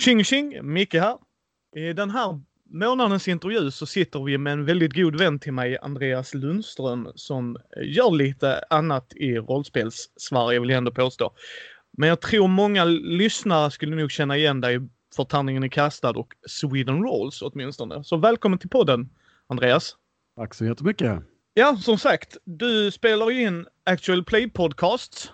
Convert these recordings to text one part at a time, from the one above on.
Tjing tjing! Micke här. I den här månadens intervju så sitter vi med en väldigt god vän till mig, Andreas Lundström, som gör lite annat i rollspels-Sverige vill jag ändå påstå. Men jag tror många lyssnare skulle nog känna igen dig för Tärningen är kastad och Sweden Rolls åtminstone. Så välkommen till podden, Andreas. Tack så jättemycket. Ja, som sagt, du spelar in Actual Play Podcast.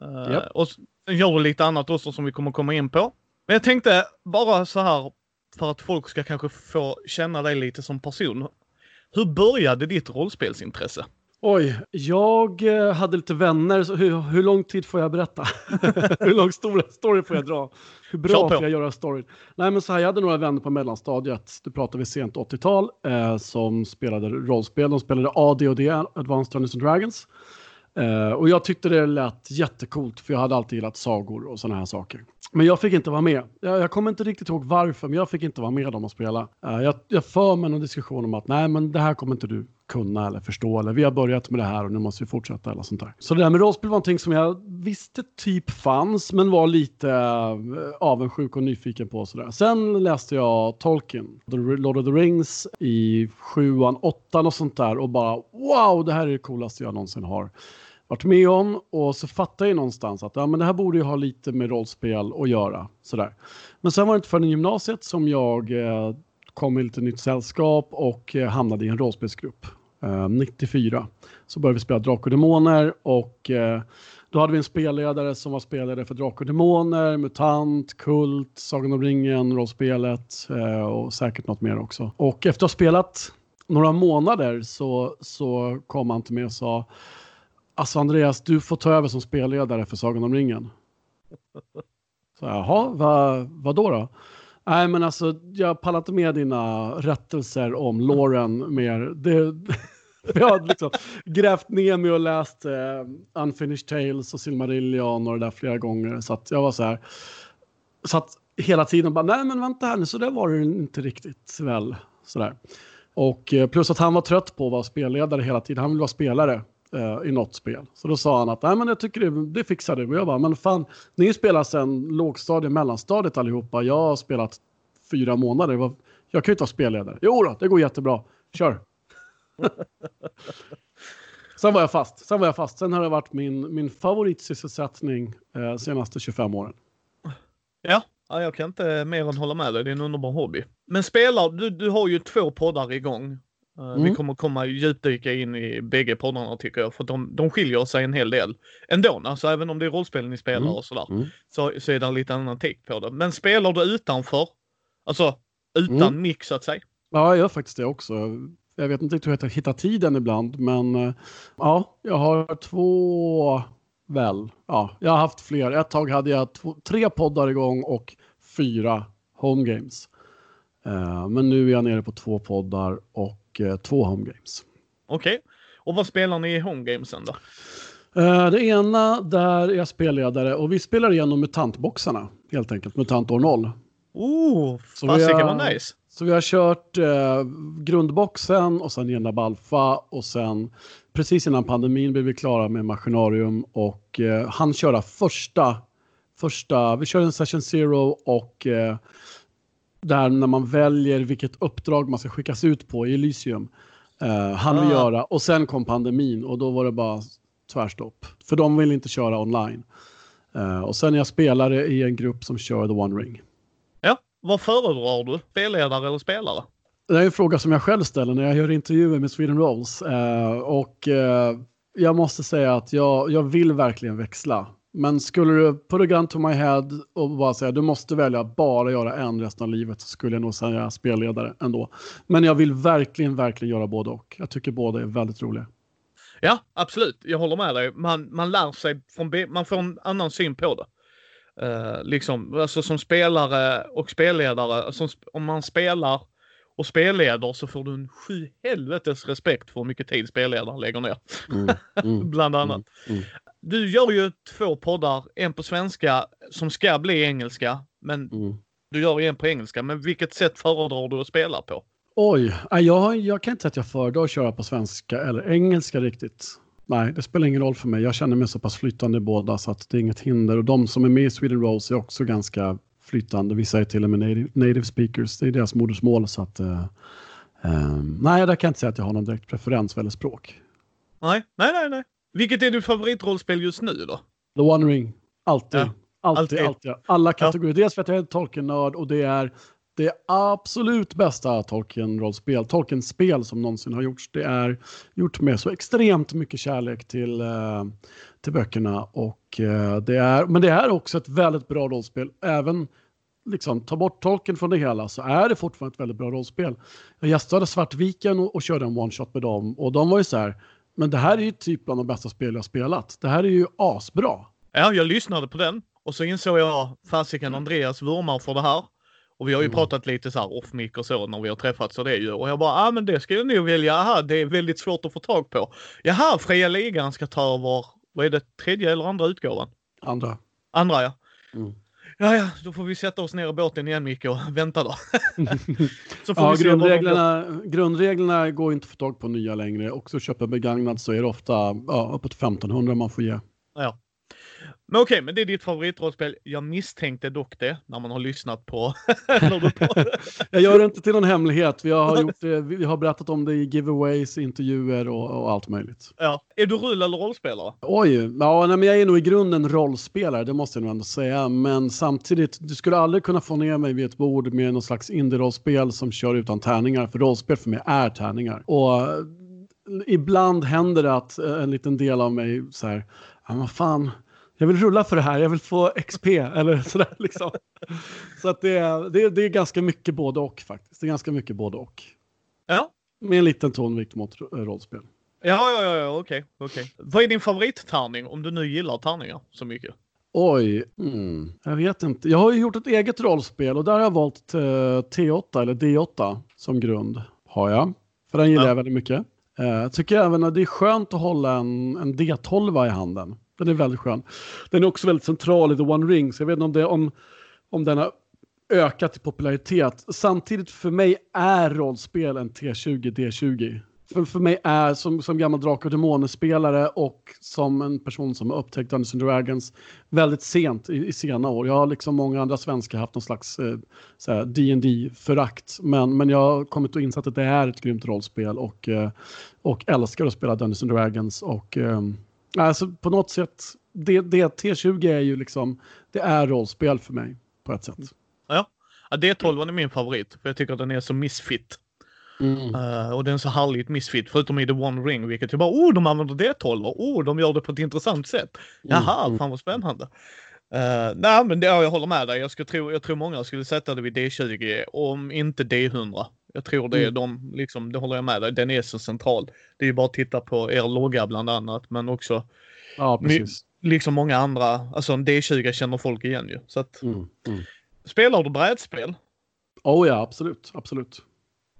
Yep. Uh, och sen gör du lite annat också som vi kommer komma in på. Men jag tänkte bara så här för att folk ska kanske få känna dig lite som person. Hur började ditt rollspelsintresse? Oj, jag eh, hade lite vänner. Så hur, hur lång tid får jag berätta? hur lång stor story får jag dra? Hur bra får jag göra storyn? Nej, men så här, jag hade några vänner på mellanstadiet. Du pratar vi sent 80-tal eh, som spelade rollspel. De spelade AD&D, Advanced Dungeons and Dragons. Uh, och jag tyckte det lät jättekult för jag hade alltid gillat sagor och sådana här saker. Men jag fick inte vara med. Jag, jag kommer inte riktigt ihåg varför, men jag fick inte vara med dem och spela. Uh, jag, jag för mig någon diskussion om att nej, men det här kommer inte du kunna eller förstå eller vi har börjat med det här och nu måste vi fortsätta eller sånt där. Så det där med rollspel var någonting som jag visste typ fanns men var lite uh, avundsjuk och nyfiken på och sådär. Sen läste jag Tolkien, The Lord of the Rings i sjuan, åttan och sånt där och bara wow, det här är det coolaste jag någonsin har varit med om och så fattade jag någonstans att ja, men det här borde ju ha lite med rollspel att göra. Sådär. Men sen var det inte förrän i gymnasiet som jag eh, kom i lite nytt sällskap och eh, hamnade i en rollspelsgrupp. Eh, 94 så började vi spela Drakar och Demoner och eh, då hade vi en spelledare som var spelledare för Drakar och Demoner, MUTANT, Kult, Sagan om ringen, rollspelet eh, och säkert något mer också. Och efter att ha spelat några månader så, så kom han till mig och sa Alltså Andreas, du får ta över som spelledare för Sagan om ringen. Så jaha, vad, vad då då? Nej men alltså jag pallar inte med dina rättelser om Lauren mer. Det, jag har liksom grävt ner mig och läst eh, Unfinished Tales och Silmarillion och det där flera gånger. Så att jag var så här. Så att hela tiden bara, nej men vänta här nu, så där var det inte riktigt väl. Sådär. Och eh, plus att han var trött på att vara spelledare hela tiden. Han vill vara spelare eh, i något spel. Så då sa han att Nej, men jag tycker det, det fixar du. Och jag bara, men fan, ni spelar sedan lågstadiet, mellanstadiet allihopa. Jag har spelat fyra månader. Jag kan ju inte vara spelledare. Jo då, det går jättebra. Kör. Sen var jag fast. Sen var jag fast. Sen har det varit min, min favoritsysselsättning eh, senaste 25 åren. Ja, jag kan inte mer än hålla med dig. Det är en underbar hobby. Men spelar, du, du har ju två poddar igång. Mm. Vi kommer komma djupdyka in i bägge poddarna tycker jag, för de, de skiljer sig en hel del ändå. Alltså även om det är rollspel ni spelar mm. och sådär, mm. så, så är det en lite annan take på det. Men spelar du utanför? Alltså utan mm. mix så att säga? Ja, jag gör faktiskt det också. Jag vet inte hur jag hittar tiden ibland, men eh, ja, jag har två väl. Ja, jag har haft fler. Ett tag hade jag två, tre poddar igång och fyra homegames. Uh, men nu är jag nere på två poddar och och eh, två homegames. Okej, okay. och vad spelar ni i homegamesen då? Uh, det ena där är jag spelledare och vi spelar igenom mutantboxarna helt enkelt, MUTANT år 0. Oh, fasiken vad nice! Så vi har kört uh, grundboxen och sen Genda Balfa och sen precis innan pandemin blev vi klara med Maskinarium och uh, han köra första, första, vi kör en session zero och uh, där när man väljer vilket uppdrag man ska skickas ut på i Elysium. Uh, han vill ah. göra och sen kom pandemin och då var det bara tvärstopp. För de vill inte köra online. Uh, och sen jag spelare i en grupp som kör The One Ring. Ja, vad föredrar du? Spelledare eller spelare? Det är en fråga som jag själv ställer när jag gör intervjuer med Sweden Rolls. Uh, och jag måste säga att jag, jag vill verkligen växla. Men skulle du put a gun to my head och bara säga du måste välja bara göra en resten av livet så skulle jag nog säga spelledare ändå. Men jag vill verkligen, verkligen göra både och. Jag tycker båda är väldigt roliga. Ja, absolut. Jag håller med dig. Man, man lär sig från, man får en annan syn på det. Uh, liksom, alltså som spelare och spelledare, som, om man spelar och spelleder så får du en sju helvetes respekt för hur mycket tid spelledaren lägger ner. Mm, mm, Bland annat. Mm, mm. Du gör ju två poddar, en på svenska som ska bli engelska, men mm. du gör en på engelska. Men vilket sätt föredrar du att spela på? Oj, jag, jag kan inte säga att jag föredrar att köra på svenska eller engelska riktigt. Nej, det spelar ingen roll för mig. Jag känner mig så pass flytande i båda så att det är inget hinder. Och de som är med i Sweden Rolls är också ganska flytande. Vissa är till och med native, native speakers, det är deras modersmål. Så att, uh, um, nej, där kan jag inte säga att jag har någon direkt preferens vad gäller språk. Nej, nej, nej, nej. Vilket är ditt favoritrollspel just nu då? The One Ring. Alltid. Ja. Alltid, alltid, alltid. Alla kategorier. Ja. Dels för att jag är Tolkien-nörd och det är det absolut bästa Tolkien-rollspel, Tolkien-spel som någonsin har gjorts. Det är gjort med så extremt mycket kärlek till, uh, till böckerna. Och, uh, det är, men det är också ett väldigt bra rollspel. Även liksom, ta bort Tolkien från det hela så är det fortfarande ett väldigt bra rollspel. Jag gästade Svartviken och, och körde en one-shot med dem och de var ju så här, men det här är ju typ bland de bästa spel jag spelat. Det här är ju asbra. Ja, jag lyssnade på den och så insåg jag, fasiken Andreas vurmar för det här. Och vi har ju mm. pratat lite så här off mic och så när vi har träffats och det är ju. Och jag bara, ja ah, men det ska jag nog välja. Aha, det är väldigt svårt att få tag på. Jaha, Fria Ligan ska ta över, vad är det, tredje eller andra utgåvan? Andra. Andra ja. Mm. Ja, ja, då får vi sätta oss ner i båten igen Micke och vänta då. så får ja, grundreglerna, grundreglerna går inte att få tag på nya längre. Också köpa begagnat så är det ofta ja, uppåt 1500 man får ge. Ja. Men okej, men det är ditt favoritrollspel. Jag misstänkte dock det när man har lyssnat på... jag gör det inte till någon hemlighet. Vi har, gjort vi har berättat om det i giveaways, intervjuer och, och allt möjligt. Ja. Är du rull eller rollspelare? Oj, ja, nej, men jag är nog i grunden rollspelare, det måste jag nog ändå säga. Men samtidigt, du skulle aldrig kunna få ner mig vid ett bord med någon slags indie-rollspel som kör utan tärningar. För rollspel för mig är tärningar. Och ibland händer det att en liten del av mig så här, ja vad fan, jag vill rulla för det här, jag vill få XP eller sådär liksom. Så att det, är, det, det är ganska mycket både och faktiskt. Det är ganska mycket både och. Ja. Med en liten tonvikt mot rollspel. Ja, ja, ja, okej, okej. Vad är din favorittärning om du nu gillar tärningar så mycket? Oj, mm, jag vet inte. Jag har ju gjort ett eget rollspel och där har jag valt uh, T8 eller D8 som grund. Har jag. För den gillar ja. jag väldigt mycket. Jag uh, tycker även att det är skönt att hålla en, en D12 i handen. Den är väldigt skön. Den är också väldigt central i The One Ring, så jag vet inte om, det, om, om den har ökat i popularitet. Samtidigt för mig är rollspel en T20 D20. För, för mig är som, som gammal Drakar och Demoner-spelare och som en person som har upptäckt Dungeons and Dragons väldigt sent i, i sena år. Jag har liksom många andra svenskar haft någon slags eh, dd förakt men, men jag har kommit och insett att det är ett grymt rollspel och, eh, och älskar att spela Dungeons and Dragons och eh, Alltså på något sätt, det, det T20 är ju liksom, det är rollspel för mig på ett sätt. Ja, ja D12 är min favorit för jag tycker att den är så missfit. Mm. Uh, och den är så härligt missfit, förutom i The One Ring, vilket jag bara, oh, de använder D12, oh, de gör det på ett intressant sätt. Jaha, mm. fan vad spännande. Uh, nej, men det, ja, jag håller med dig. Jag, ska tro, jag tror många skulle sätta det vid D20, om inte D100. Jag tror det är mm. de, liksom, det håller jag med dig, den är så central. Det är ju bara att titta på er logga bland annat, men också ja, precis. liksom många andra, alltså en D20 känner folk igen ju. Så att, mm. Mm. Spelar du brädspel? Oh ja, absolut, absolut.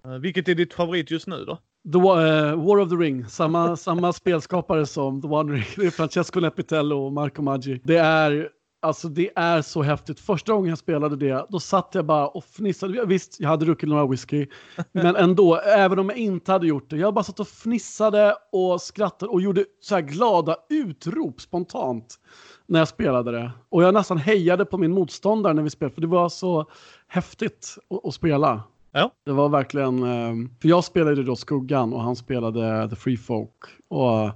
Uh, vilket är ditt favorit just nu då? The, uh, War of the Ring, samma, samma spelskapare som The One Ring. Francesco Nepitello och Marco Maggi. Det är Alltså det är så häftigt. Första gången jag spelade det, då satt jag bara och fnissade. Visst, jag hade druckit några whisky, men ändå, även om jag inte hade gjort det. Jag bara satt och fnissade och skrattade och gjorde så här glada utrop spontant när jag spelade det. Och jag nästan hejade på min motståndare när vi spelade, för det var så häftigt att, spela. Ja. Det var verkligen, eh, för jag spelade då Skuggan och han spelade The Free Folk. Och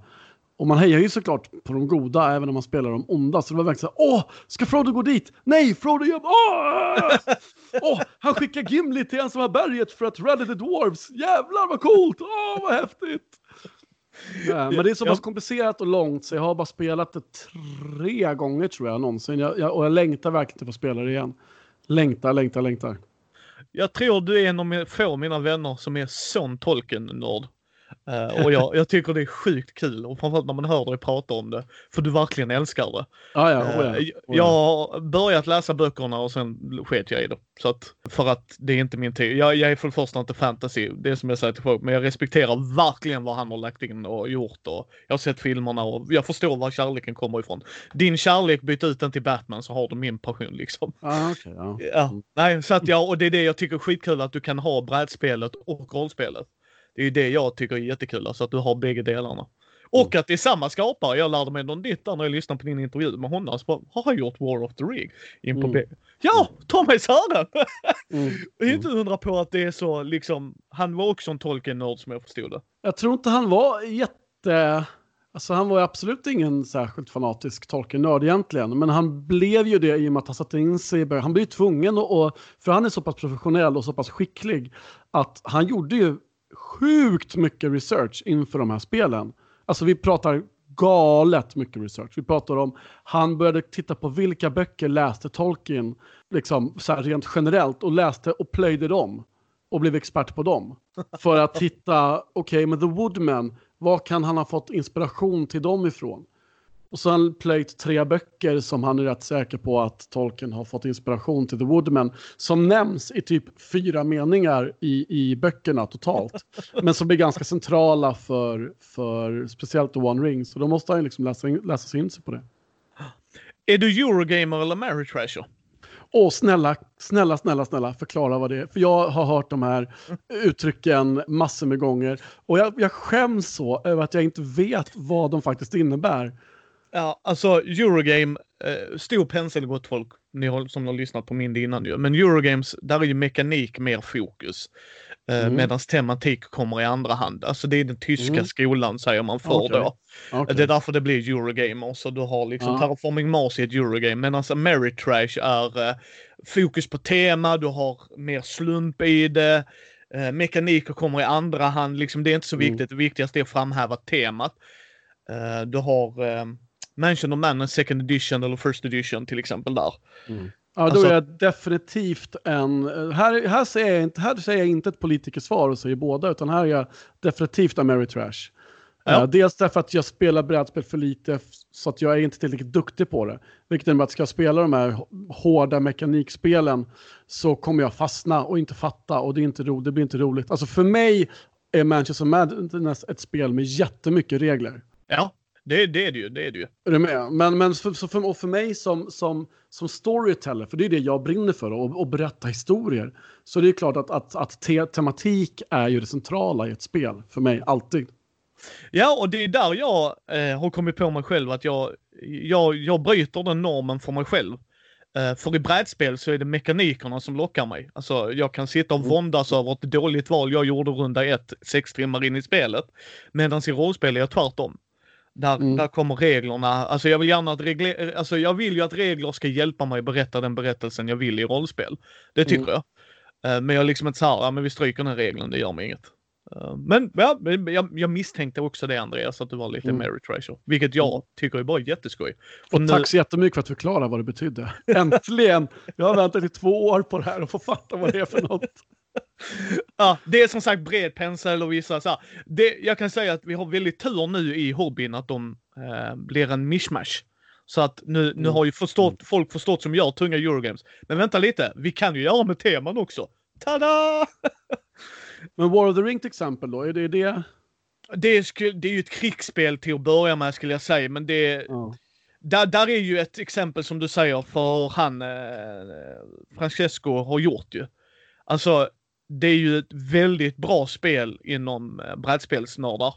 och man hejar ju såklart på de goda även om man spelar de onda. Så det var verkligen så åh, ska Frodo gå dit? Nej, Frodo gör... Åh! åh, han skickar Gimli till ensamma berget för att rädda the dwarves. Jävlar vad coolt! Åh, vad häftigt! Ja, men det är så pass komplicerat och långt så jag har bara spelat det tre gånger tror jag någonsin. Jag, jag, och jag längtar verkligen till att få spela det igen. Längtar, längtar, längtar. Jag tror du är en av få av mina vänner som är sån Tolkien-nörd. Uh, och jag, jag, tycker det är sjukt kul och framförallt när man hör dig prata om det. För du verkligen älskar det. Ah, ja, oh ja, oh ja. Jag har börjat läsa böckerna och sen sket jag i det. Så att, för att det är inte min tid. Jag, jag är för det första inte fantasy, det är som jag säger till folk, men jag respekterar verkligen vad han har lagt in och gjort. Och jag har sett filmerna och jag förstår var kärleken kommer ifrån. Din kärlek, byt ut den till Batman så har du min passion liksom. Ah, okay, ja. ja. Nej, så att ja, och det är det jag tycker är skitkul att du kan ha brädspelet och rollspelet. Det är ju det jag tycker är jättekul, alltså att du har bägge delarna. Och att det är samma skapare. Jag lärde mig någon nytt där när jag lyssnade på din intervju med honom. Så bara, har han gjort War of the Ring? In på Mm. Ja, Tommy Sören! Mm. Det är inte undra på att det är så liksom. Han var också en Tolkien-nörd som jag förstod det. Jag tror inte han var jätte... Alltså han var ju absolut ingen särskilt fanatisk Tolkien-nörd egentligen. Men han blev ju det i och med att han satte in sig i början. Han blev ju tvungen att, och, för han är så pass professionell och så pass skicklig, att han gjorde ju sjukt mycket research inför de här spelen. Alltså vi pratar galet mycket research. Vi pratar om, han började titta på vilka böcker läste Tolkien, liksom så här rent generellt, och läste och plöjde dem. Och blev expert på dem. För att hitta, okej, men The Woodman, vad kan han ha fått inspiration till dem ifrån? Och han plöjt tre böcker som han är rätt säker på att Tolkien har fått inspiration till The Woodman. Som nämns i typ fyra meningar i, i böckerna totalt. men som är ganska centrala för, för speciellt The One Ring. Så då måste han liksom läsa, in, läsa sig in sig på det. Är du Eurogamer eller Mary Trasher? Åh, snälla, snälla, snälla, snälla, förklara vad det är. För jag har hört de här uttrycken massor med gånger. Och jag, jag skäms så över att jag inte vet vad de faktiskt innebär. Ja, alltså Eurogame, eh, stor pensel gott folk, ni har, som har lyssnat på min innan ju. Men Eurogames, där är ju mekanik mer fokus. Eh, Mm. Medan tematik kommer i andra hand. Alltså det är den tyska Mm. skolan säger man för Okej. då. Okej. Det är därför det blir Eurogamer. Så du har liksom Ja. Terraforming Mars i ett Eurogame. Medan Ameritrash är eh, fokus på tema, du har mer slump i det. Eh, mekaniker kommer i andra hand. Liksom, det är inte så Mm. viktigt. Det viktigaste är att framhäva temat. Eh, du har eh, Mansion of Man, second edition eller first edition till exempel där. Ja, då Alltså- är jag definitivt en... Här, här, säger jag inte, här säger jag inte ett politikersvar och säger båda, utan här är jag definitivt Ameritrash. Ja. Uh, dels därför att jag spelar brädspel för lite, så att jag är inte tillräckligt duktig på det. Vilket innebär att ska jag spela de här hårda mekanikspelen så kommer jag fastna och inte fatta och det, är inte ro, det blir inte roligt. Alltså för mig är Manchester Madness ett spel med jättemycket regler. Ja, det, det är det ju. Det är det ju. Är du med? Men, men för, så för, och för mig som, som, som storyteller, för det är det jag brinner för, och, och berätta historier, så det är klart att, att, att te, tematik är ju det centrala i ett spel, för mig, alltid. Ja, och det är där jag eh, har kommit på mig själv att jag, jag, jag bryter den normen för mig själv. Eh, för i brädspel så är det mekanikerna som lockar mig. Alltså jag kan sitta och Mm. våndas över ett dåligt val jag gjorde runda ett, sex timmar in i spelet. Medan i rollspel är jag tvärtom. Där, Mm. där kommer reglerna. Alltså jag vill gärna att regler, alltså jag vill ju att regler ska hjälpa mig berätta den berättelsen jag vill i rollspel. Det tycker Mm. jag. Eh, Men jag är liksom inte såhär, ja men vi stryker den regeln, det gör mig inget. Eh, Men ja, jag, jag misstänkte också det Andreas, att du var lite Mm. Mary Treasure. Vilket jag tycker är bara jätteskoj. För Och nu- tack så jättemycket för att förklara vad det betydde. Äntligen! Jag har väntat i två år på det här och få fatta vad det är för något. Ja, det är som sagt bred pensel och vissa så här. Det, jag kan säga att vi har väldigt tur nu i hobbyn att de eh, blir en mishmash. Så att nu, nu Mm. har ju förstått, folk förstått som gör tunga Eurogames. Men vänta lite, vi kan ju göra med teman också. Tada! Men War of the Ring till exempel då, är det det? Det är, det är ju ett krigsspel till att börja med skulle jag säga, men det, Ja. där, där är ju ett exempel som du säger för han eh, Francesco har gjort ju. Alltså, det är ju ett väldigt bra spel inom eh, brädspelsnördar.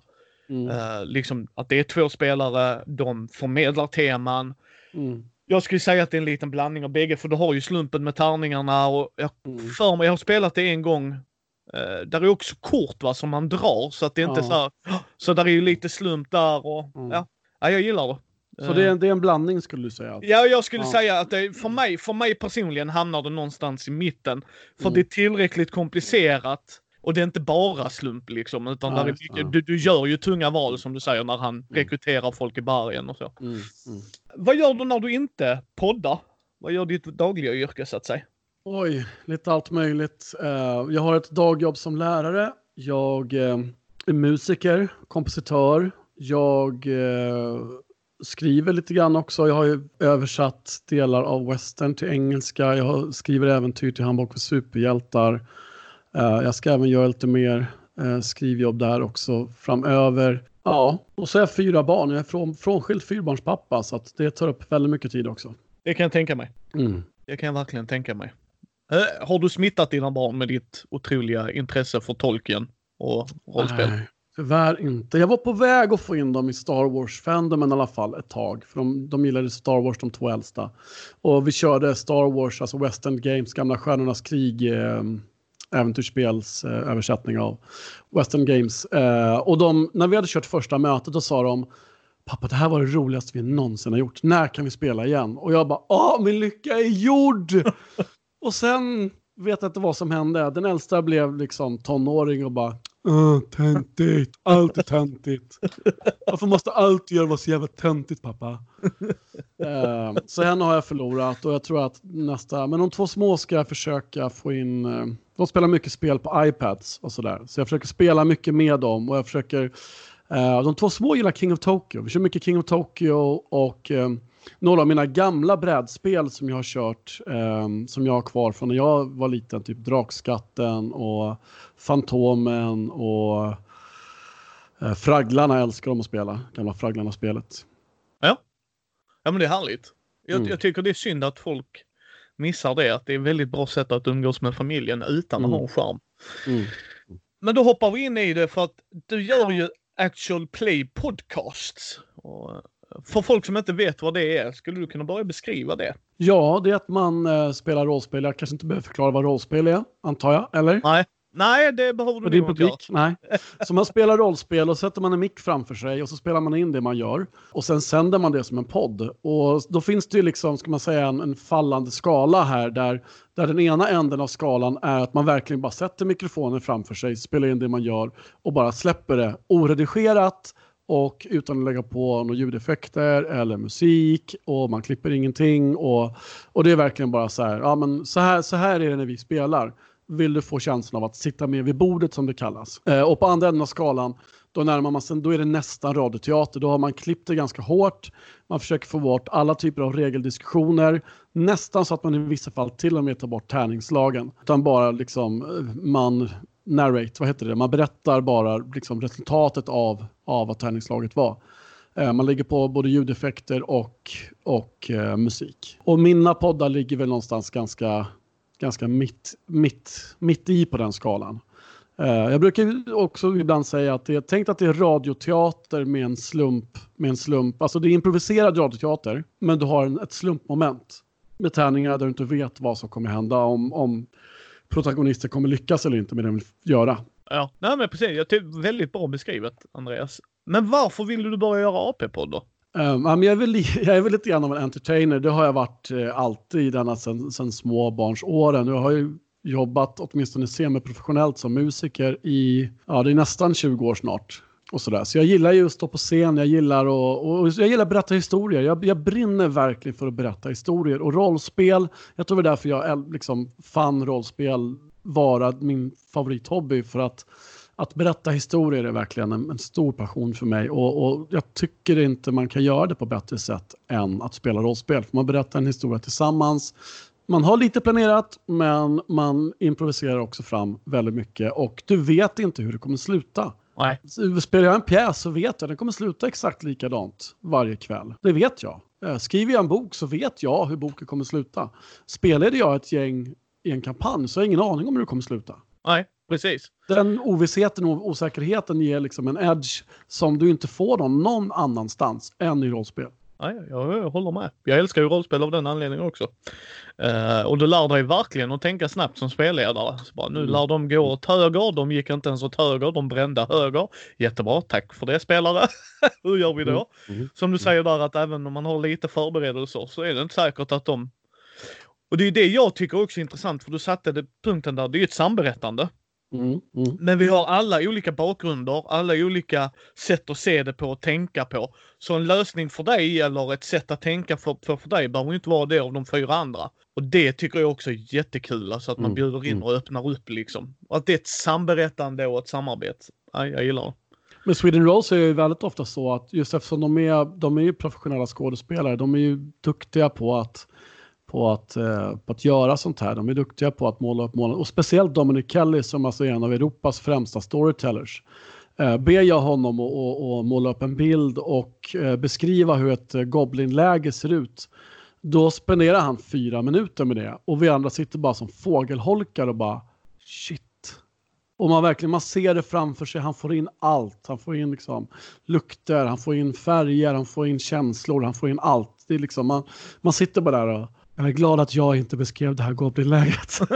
Mm. Eh, liksom att det är två spelare, de förmedlar teman. Mm. Jag skulle säga att det är en liten blandning av bägge, för du har ju slumpen med tärningarna och jag Mm. för mig, jag har spelat det en gång. Uh, där är också kort va, som man drar, så att det är inte Ja. så här, Så där är ju lite slump där och Mm. ja. ja, jag gillar det. Så det är, det är en blandning skulle du säga? Ja, jag skulle Ja. säga att det, för, mig, för mig personligen hamnar det någonstans i mitten. För Mm. det är tillräckligt komplicerat och det är inte bara slump liksom. Utan Ja, där är du, du gör ju tunga val som du säger när han rekryterar folk i bergen och så. Mm. Mm. Vad gör du när du inte poddar? Vad gör ditt dagliga yrke så att säga? Oj, lite allt möjligt. Eh, jag har ett dagjobb som lärare. Jag eh, är musiker, kompositör. Jag eh, skriver lite grann också. Jag har ju översatt delar av western till engelska. Jag skriver äventyr till Handbok för superhjältar. Eh, jag ska även göra lite mer eh, skrivjobb där också framöver. Ja, och så är jag fyra barn. Jag är från, frånskild fyrbarnspappa så att det tar upp väldigt mycket tid också. Det kan jag tänka mig. Mm. Det kan jag verkligen tänka mig. Eh, har du smittat dina barn med ditt otroliga intresse för tolken och rollspel? Nej. Tyvärr inte. Jag var på väg att få in dem i Star Wars-fandomen i alla fall ett tag. För de, de gillade Star Wars, de två äldsta. Och vi körde Star Wars, alltså Western Games, gamla Stjärnornas krig, eh, äventyrsspels eh, översättning av Western Games. Eh, och de, när vi hade kört första mötet då sa de Pappa, det här var det roligaste vi någonsin har gjort. När kan vi spela igen? Och jag bara, åh, min lycka är gjord! och sen vet jag inte vad som hände. Den äldsta blev liksom tonåring och bara, Uh, töntigt, allt är töntigt. Varför måste allt göra vara så jävla töntigt pappa? uh, så henne har jag förlorat och jag tror att nästa, men de två små ska jag försöka få in, uh, de spelar mycket spel på iPads och sådär. Så jag försöker spela mycket med dem och jag försöker, uh, de två små gillar King of Tokyo. Vi kör mycket King of Tokyo och um, några av mina gamla brädspel som jag har kört, um, som jag har kvar från när jag var liten, typ Drakskatten och Fantomen och uh, Fragglarna älskar de att spela, gamla Fragglarna-spelet. Ja. ja, men det är härligt. Jag, mm. jag, tycker det är synd att folk missar det, att det är ett väldigt bra sätt att umgås med familjen utan mm. att ha en skärm. Mm. Men då hoppar vi in i det för att du gör ju actual play podcasts. Och för folk som inte vet vad det är, skulle du kunna börja beskriva det? Ja, det är att man eh, spelar rollspel. Jag kanske inte behöver förklara vad rollspel är, antar jag, eller? Nej, Nej, det behöver du din publik? Nej. Så man spelar rollspel och sätter man en mick framför sig och så spelar man in det man gör. Och sen sänder man det som en podd. Och då finns det ju liksom, ska man säga, en, en fallande skala här där, där den ena änden av skalan är att man verkligen bara sätter mikrofonen framför sig, spelar in det man gör och bara släpper det oredigerat och utan att lägga på några ljudeffekter eller musik och man klipper ingenting och, och det är verkligen bara så här, ja men så här, så här är det när vi spelar. Vill du få känslan av att sitta med vid bordet som det kallas. Eh, och på andra änden av skalan då närmar man sig, då är det nästan radioteater. Då har man klippt det ganska hårt. Man försöker få bort alla typer av regeldiskussioner. Nästan så att man i vissa fall till och med tar bort tärningslagen. Utan bara liksom eh, man narrate, vad heter det? Man berättar bara liksom resultatet av, av vad tärningslaget var. Eh, man lägger på både ljudeffekter och, och eh, musik. Och mina poddar ligger väl någonstans ganska, ganska mitt, mitt, mitt i på den skalan. Eh, jag brukar också ibland säga att det är tänkt att det är radioteater med en slump. Med en slump. Alltså det är improviserad radioteater, men du har en, ett slumpmoment med tärningar där du inte vet vad som kommer hända. Om, om protagonister kommer lyckas eller inte med det de vill göra. Ja, nej men precis. Jag tycker väldigt bra beskrivet Andreas. Men varför vill du börja göra AP-podd då? Um, jag, är väl, jag är väl lite grann av en entertainer. Det har jag varit uh, alltid denna sen, sen småbarnsåren. Jag har ju jobbat åtminstone semiprofessionellt som musiker i, ja det är nästan 20 år snart. Och sådär. Så jag gillar ju att stå på scen, jag gillar, och, och jag gillar att berätta historier. Jag, jag, brinner verkligen för att berätta historier. Och rollspel, jag tror det är därför jag liksom fann rollspel vara min favorithobby. För att, att berätta historier är verkligen en, en stor passion för mig. Och, och, jag tycker inte man kan göra det på bättre sätt än att spela rollspel. För man berättar en historia tillsammans man har lite planerat, men man improviserar också fram väldigt mycket och du vet inte hur det kommer sluta. Nej. Spelar jag en pjäs så vet jag att den kommer sluta exakt likadant varje kväll. Det vet jag. Eh, skriver jag en bok så vet jag hur boken kommer sluta. Spelade jag ett gäng i en kampanj så har jag ingen aning om hur det kommer sluta. Nej, precis. Den ovissheten och osäkerheten ger liksom en edge som du inte får någon annanstans än i rollspel. Ja, jag, jag håller med. Jag älskar ju rollspel av den anledningen också. Uh, och du lär dig verkligen att tänka snabbt som spelledare. Så bara, nu mm. lär de gå åt höger, de gick inte ens åt höger, de brände höger. Jättebra, tack för det spelare. Hur gör vi då? Mm. Mm. Som du säger där att även om man har lite förberedelser så är det inte säkert att de... Och det är det jag tycker också är intressant för du satte det punkten där, det är ju ett samberättande. Mm, mm. Men vi har alla olika bakgrunder, alla olika sätt att se det på och tänka på. Så en lösning för dig eller ett sätt att tänka för, för, för dig behöver inte vara det av de fyra andra. Och det tycker jag också är jättekul, alltså att man mm, bjuder in och öppnar upp liksom. Och att det är ett samberättande och ett samarbete. Ja, jag gillar det. Men Sweden Rolls är ju väldigt ofta så att just eftersom de är, de är professionella skådespelare, de är ju duktiga på att på att, eh, på att göra sånt här. De är duktiga på att måla upp målen. Och speciellt Dominic Kelly som alltså är en av Europas främsta storytellers. Eh, ber jag honom att måla upp en bild och eh, beskriva hur ett eh, Goblin-läge ser ut. Då spenderar han fyra minuter med det och vi andra sitter bara som fågelholkar och bara shit. Och man verkligen man ser det framför sig. Han får in allt. Han får in liksom lukter, han får in färger, han får in känslor, han får in allt. Det är liksom, man, man sitter bara där och jag är glad att jag inte beskrev det här Goblin-läget.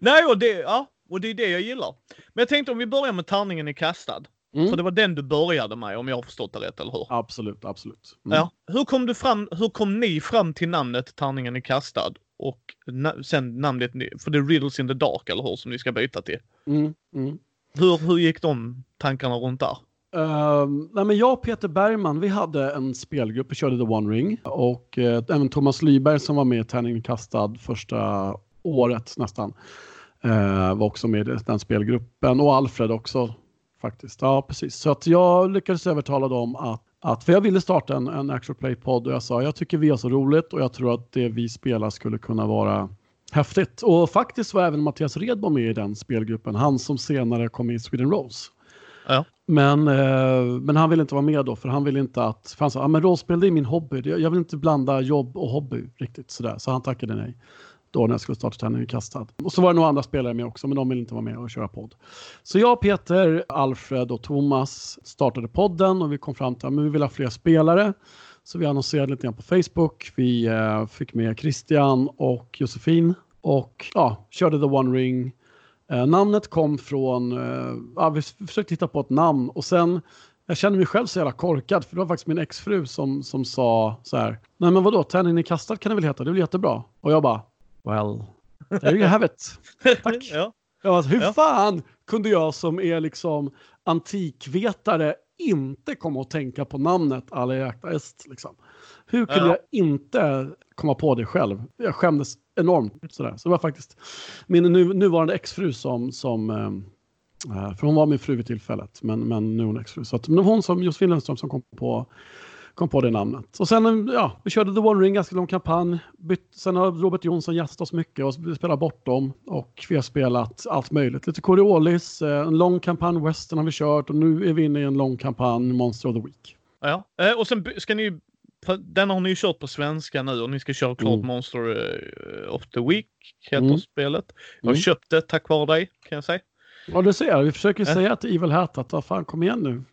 Nej, och det, ja, och det är det jag gillar. Men jag tänkte om vi börjar med tärningen i kastad. Mm. För det var den du började med om jag har förstått det rätt, eller hur? Absolut, absolut. Mm. Ja. Hur kom, du fram, hur kom ni fram till namnet Tärningen är kastad? Och na sen namnet, för det är Riddles in the Dark, eller hur, som ni ska byta till? Mm. mm. Hur, hur gick de tankarna runt där? Uh, nej men jag och Peter Bergman, vi hade en spelgrupp, vi körde The One Ring och uh, även Thomas Lyberg som var med i Tärningen kastad första året nästan uh, var också med i den spelgruppen och Alfred också faktiskt. Ja, precis. Så att jag lyckades övertala dem att, att för jag ville starta en, en actual play-podd och jag sa jag tycker vi har så roligt och jag tror att det vi spelar skulle kunna vara häftigt. Och faktiskt var även Mattias Redbom med i den spelgruppen, han som senare kom med i Sweden Rose. Ja. Men, eh, men han ville inte vara med då, för han ville inte att... För han sa, ah, men rollspel det är min hobby. Jag vill inte blanda jobb och hobby riktigt sådär. Så han tackade nej då när jag skulle starta Tärningen kastad. Och så var det några andra spelare med också, men de ville inte vara med och köra podd. Så jag, Peter, Alfred och Thomas startade podden och vi kom fram till att vi vill ha fler spelare. Så vi annonserade lite grann på Facebook. Vi eh, fick med Christian och Josefin och ja, körde The One Ring. Eh, namnet kom från, eh, ja, vi försökte hitta på ett namn och sen jag kände mig själv så jävla korkad för det var faktiskt min exfru som, som sa så här. Nej men vadå, tärningen är kastad kan det väl heta, det väl jättebra. Och jag bara, well, there you have it. Tack. ja. Jag bara, hur ja. fan kunde jag som är liksom antikvetare inte komma att tänka på namnet Alla Est? Liksom. Hur kunde ja. jag inte komma på det själv? Jag skämdes enormt. Sådär. Så det var faktiskt min nu, nuvarande exfru som, som äh, för hon var min fru vid tillfället, men, men nu är hon exfru. Så att, men hon som Josefin Lundström som kom på kom på det namnet. Och sen, eh, ja, vi körde The One Ring, ganska lång kampanj. Bytt, sen har Robert Jonsson gästat oss mycket och vi spelar bortom. Och vi har spelat allt möjligt. Lite Coriolis, en lång kampanj Western har vi kört och nu är vi inne i en lång kampanj Monster of the Week. Ja, och sen ska ni den har ni ju kört på svenska nu och ni ska köra klart mm. Monster eh, of the Week, heter mm. spelet. Jag har mm. köpt det tack vare dig, kan jag säga. Ja, du ser. Vi försöker äh. säga till Evil Hat att, fan, kom igen nu.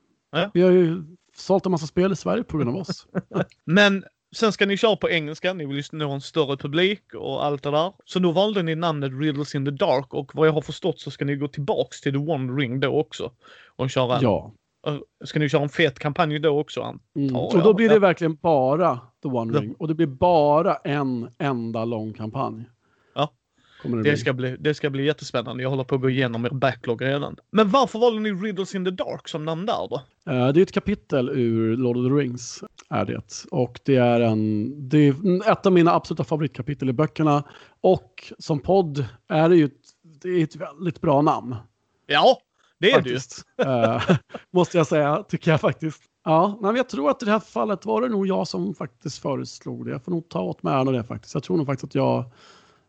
Äh. Vi har ju sålt en massa spel i Sverige på grund av oss. Men sen ska ni köra på engelska, ni vill nå en större publik och allt det där. Så då valde ni namnet Riddles in the Dark och vad jag har förstått så ska ni gå tillbaks till The One Ring då också. Och köra ja. Ska ni köra en fet kampanj då också? Mm. Och då blir det verkligen bara The One Ring och det blir bara en enda lång kampanj. Det, det, ska bli, det ska bli jättespännande. Jag håller på att gå igenom er backlog redan. Men varför valde ni Riddles in the Dark som namn där då? Uh, det är ett kapitel ur Lord of the Rings. Är det. Och det är, en, det är ett av mina absoluta favoritkapitel i böckerna. Och som podd är det ju ett, det är ett väldigt bra namn. Ja, det är faktiskt. ju. uh, måste jag säga, tycker jag faktiskt. Ja, men jag tror att i det här fallet var det nog jag som faktiskt föreslog det. Jag får nog ta åt mig äran av det faktiskt. Jag tror nog faktiskt att jag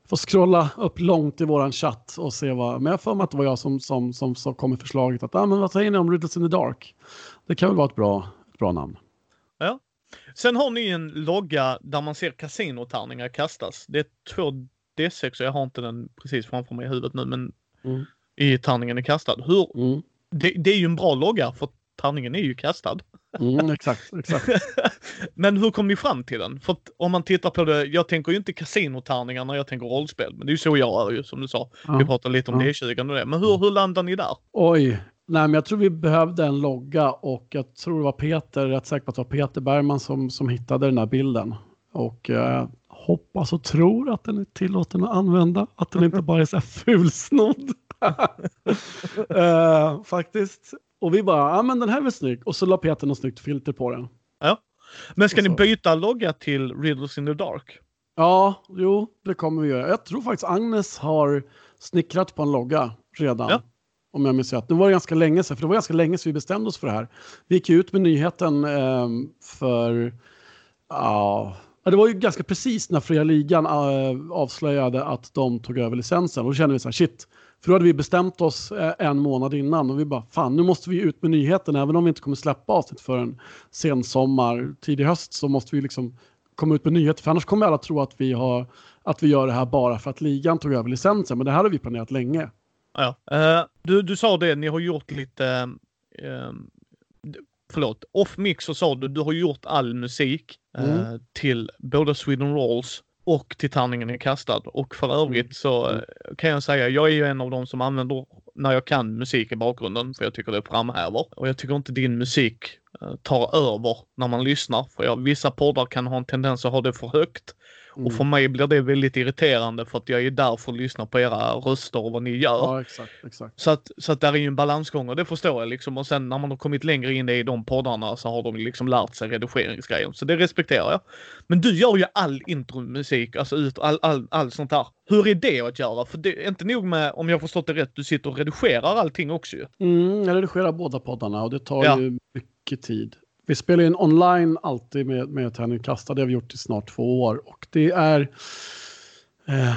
får scrolla upp långt i våran chatt och se vad, men jag får mig att det var jag som, som, som, som kom med förslaget att, ah, men vad säger ni om Riddles in the Dark? Det kan väl vara ett bra, ett bra namn. Ja. Sen har ni en logga där man ser kasinotärningar kastas. Det är två D6, jag har inte den precis framför mig i huvudet nu, men mm. I tärningen är kastad. Hur, mm. det, det, är ju en bra logga för tärningen är ju kastad. Mm, exakt, exakt. men hur kom ni fram till den? För om man tittar på det, jag tänker ju inte kasinotärningar när jag tänker rollspel, men det är ju så jag är ju som du sa. Ja. Vi pratade lite om ja. D20 och det, men hur, hur landar ni där? Oj, nej men jag tror vi behövde en logga och jag tror det var Peter, rätt säker på att det var Peter Bergman som, som hittade den här bilden. Och eh, hoppas och tror att den är tillåten att använda, att den inte bara är så här fulsnodd. Uh, faktiskt. Och vi bara, ja men den här är väl snygg. Och så la Peter något snyggt filter på den. Ja. Men ska ni byta logga till Riddles in the Dark? Ja, jo, det kommer vi göra. Jag tror faktiskt Agnes har snickrat på en logga redan. Ja. Om jag minns rätt. Det var ganska länge sedan, för det var ganska länge sedan vi bestämde oss för det här. Vi gick ut med nyheten eh, för, ja, det var ju ganska precis när Fria Ligan äh, avslöjade att de tog över licensen. Och då kände vi så här, shit, för då hade vi bestämt oss eh, en månad innan och vi bara, fan nu måste vi ut med nyheten även om vi inte kommer släppa avsnitt förrän sen sommar, tidig höst så måste vi liksom komma ut med nyheter för annars kommer alla tro att vi, har, att vi gör det här bara för att ligan tog över licensen men det här har vi planerat länge. Ja. Uh, du, du sa det, ni har gjort lite... Uh, förlåt, off mix så sa du, du har gjort all musik mm. uh, till både Sweden Rolls och till Tärningen är kastad. Och för övrigt mm. så mm. kan jag säga, jag är ju en av de som använder när jag kan musik i bakgrunden för jag tycker det framhäver. Och jag tycker inte din musik tar över när man lyssnar. För jag, vissa poddar kan ha en tendens att ha det för högt. Mm. Och för mig blir det väldigt irriterande för att jag är där för att lyssna på era röster och vad ni gör. Ja, exakt, exakt. Så att, så att där är ju en balansgång och det förstår jag liksom. Och sen när man har kommit längre in i de poddarna så har de liksom lärt sig redigeringsgrejen. Så det respekterar jag. Men du gör ju all intromusik, alltså ut all, all, all sånt här. Hur är det att göra? För det är inte nog med, om jag förstått det rätt, du sitter och redigerar allting också ju. Mm, jag redigerar båda poddarna och det tar ja. ju mycket tid. Vi spelar in online alltid med, med Tärning kasta. Det har vi gjort i snart två år. Och det är, eh,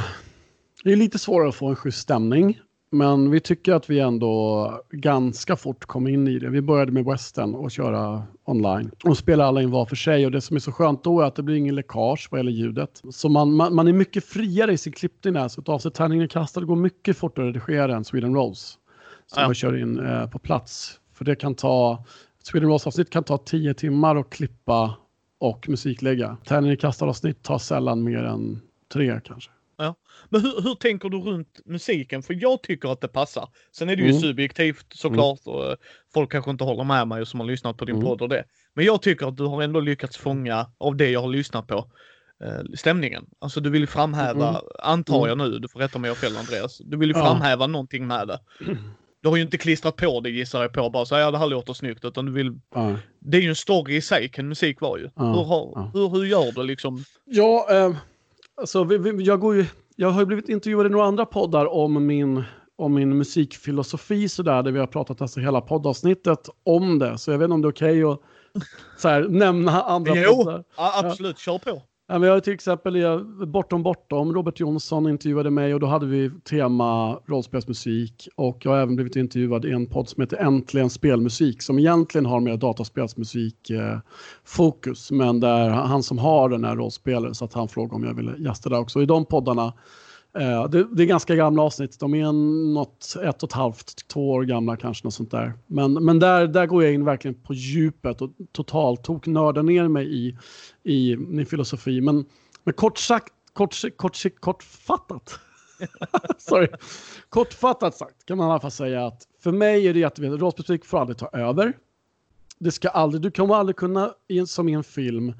det är lite svårare att få en schysst stämning. Men vi tycker att vi ändå ganska fort kom in i det. Vi började med western och köra online och spela alla in var för sig. Och det som är så skönt då är att det blir ingen läckage vad gäller ljudet. Så man, man, man är mycket friare i sin klippning där. Så ett avsnitt Tärningen kastad går mycket fortare att redigera än Sweden Rolls. Som ja. jag kör in eh, på plats. För det kan ta Sweden Rolls-avsnitt kan ta tio timmar att klippa och musiklägga. Tärning i kastaravsnitt tar sällan mer än tre kanske. Ja. Men hur, hur, tänker du runt musiken? För jag tycker att det passar. Sen är det ju mm. subjektivt såklart mm. och eh, folk kanske inte håller med mig som har lyssnat på din mm. podd och det. Men jag tycker att du har ändå lyckats fånga av det jag har lyssnat på eh, stämningen. Alltså du vill framhäva, mm. antar jag nu, du får rätta mig om jag fel Andreas, du vill ju framhäva ja. någonting med det. Du har ju inte klistrat på det gissar jag på bara så ja det här låter snyggt utan du vill. Ja. Det är ju en story i sig kan musik vara ju. Ja. Hur, har, ja. hur, hur gör du liksom? Ja, eh, alltså vi, vi, jag går ju. Jag har ju blivit intervjuad i några andra poddar om min om min musikfilosofi sådär, där vi har pratat alltså hela poddavsnittet om det. Så jag vet inte om det är okej okay att så här, nämna andra jo, poddar. Ja, absolut, kör på. Ja, jag har till exempel Bortom Bortom, Robert Jonsson intervjuade mig och då hade vi tema rollspelsmusik. Och jag har även blivit intervjuad i en podd som heter Äntligen spelmusik som egentligen har mer dataspelsmusik eh, fokus. Men där han som har den här rollspelare så att han frågade om jag ville gästa där också. I de poddarna Uh, det, det, är ganska gamla avsnitt. De är något ett och ett halvt, två år gamla kanske. Något sånt där. Men, men där, där går jag in verkligen på djupet och totalt tok nördar ner mig i, i min filosofi. Men, men kort sagt, kort, kort, kortfattat. Sorry. Kortfattat sagt kan man i alla fall säga att för mig är det jätteviktigt. Rollspelsmusik får aldrig ta över. Det ska aldrig, du kommer aldrig kunna, som i en film,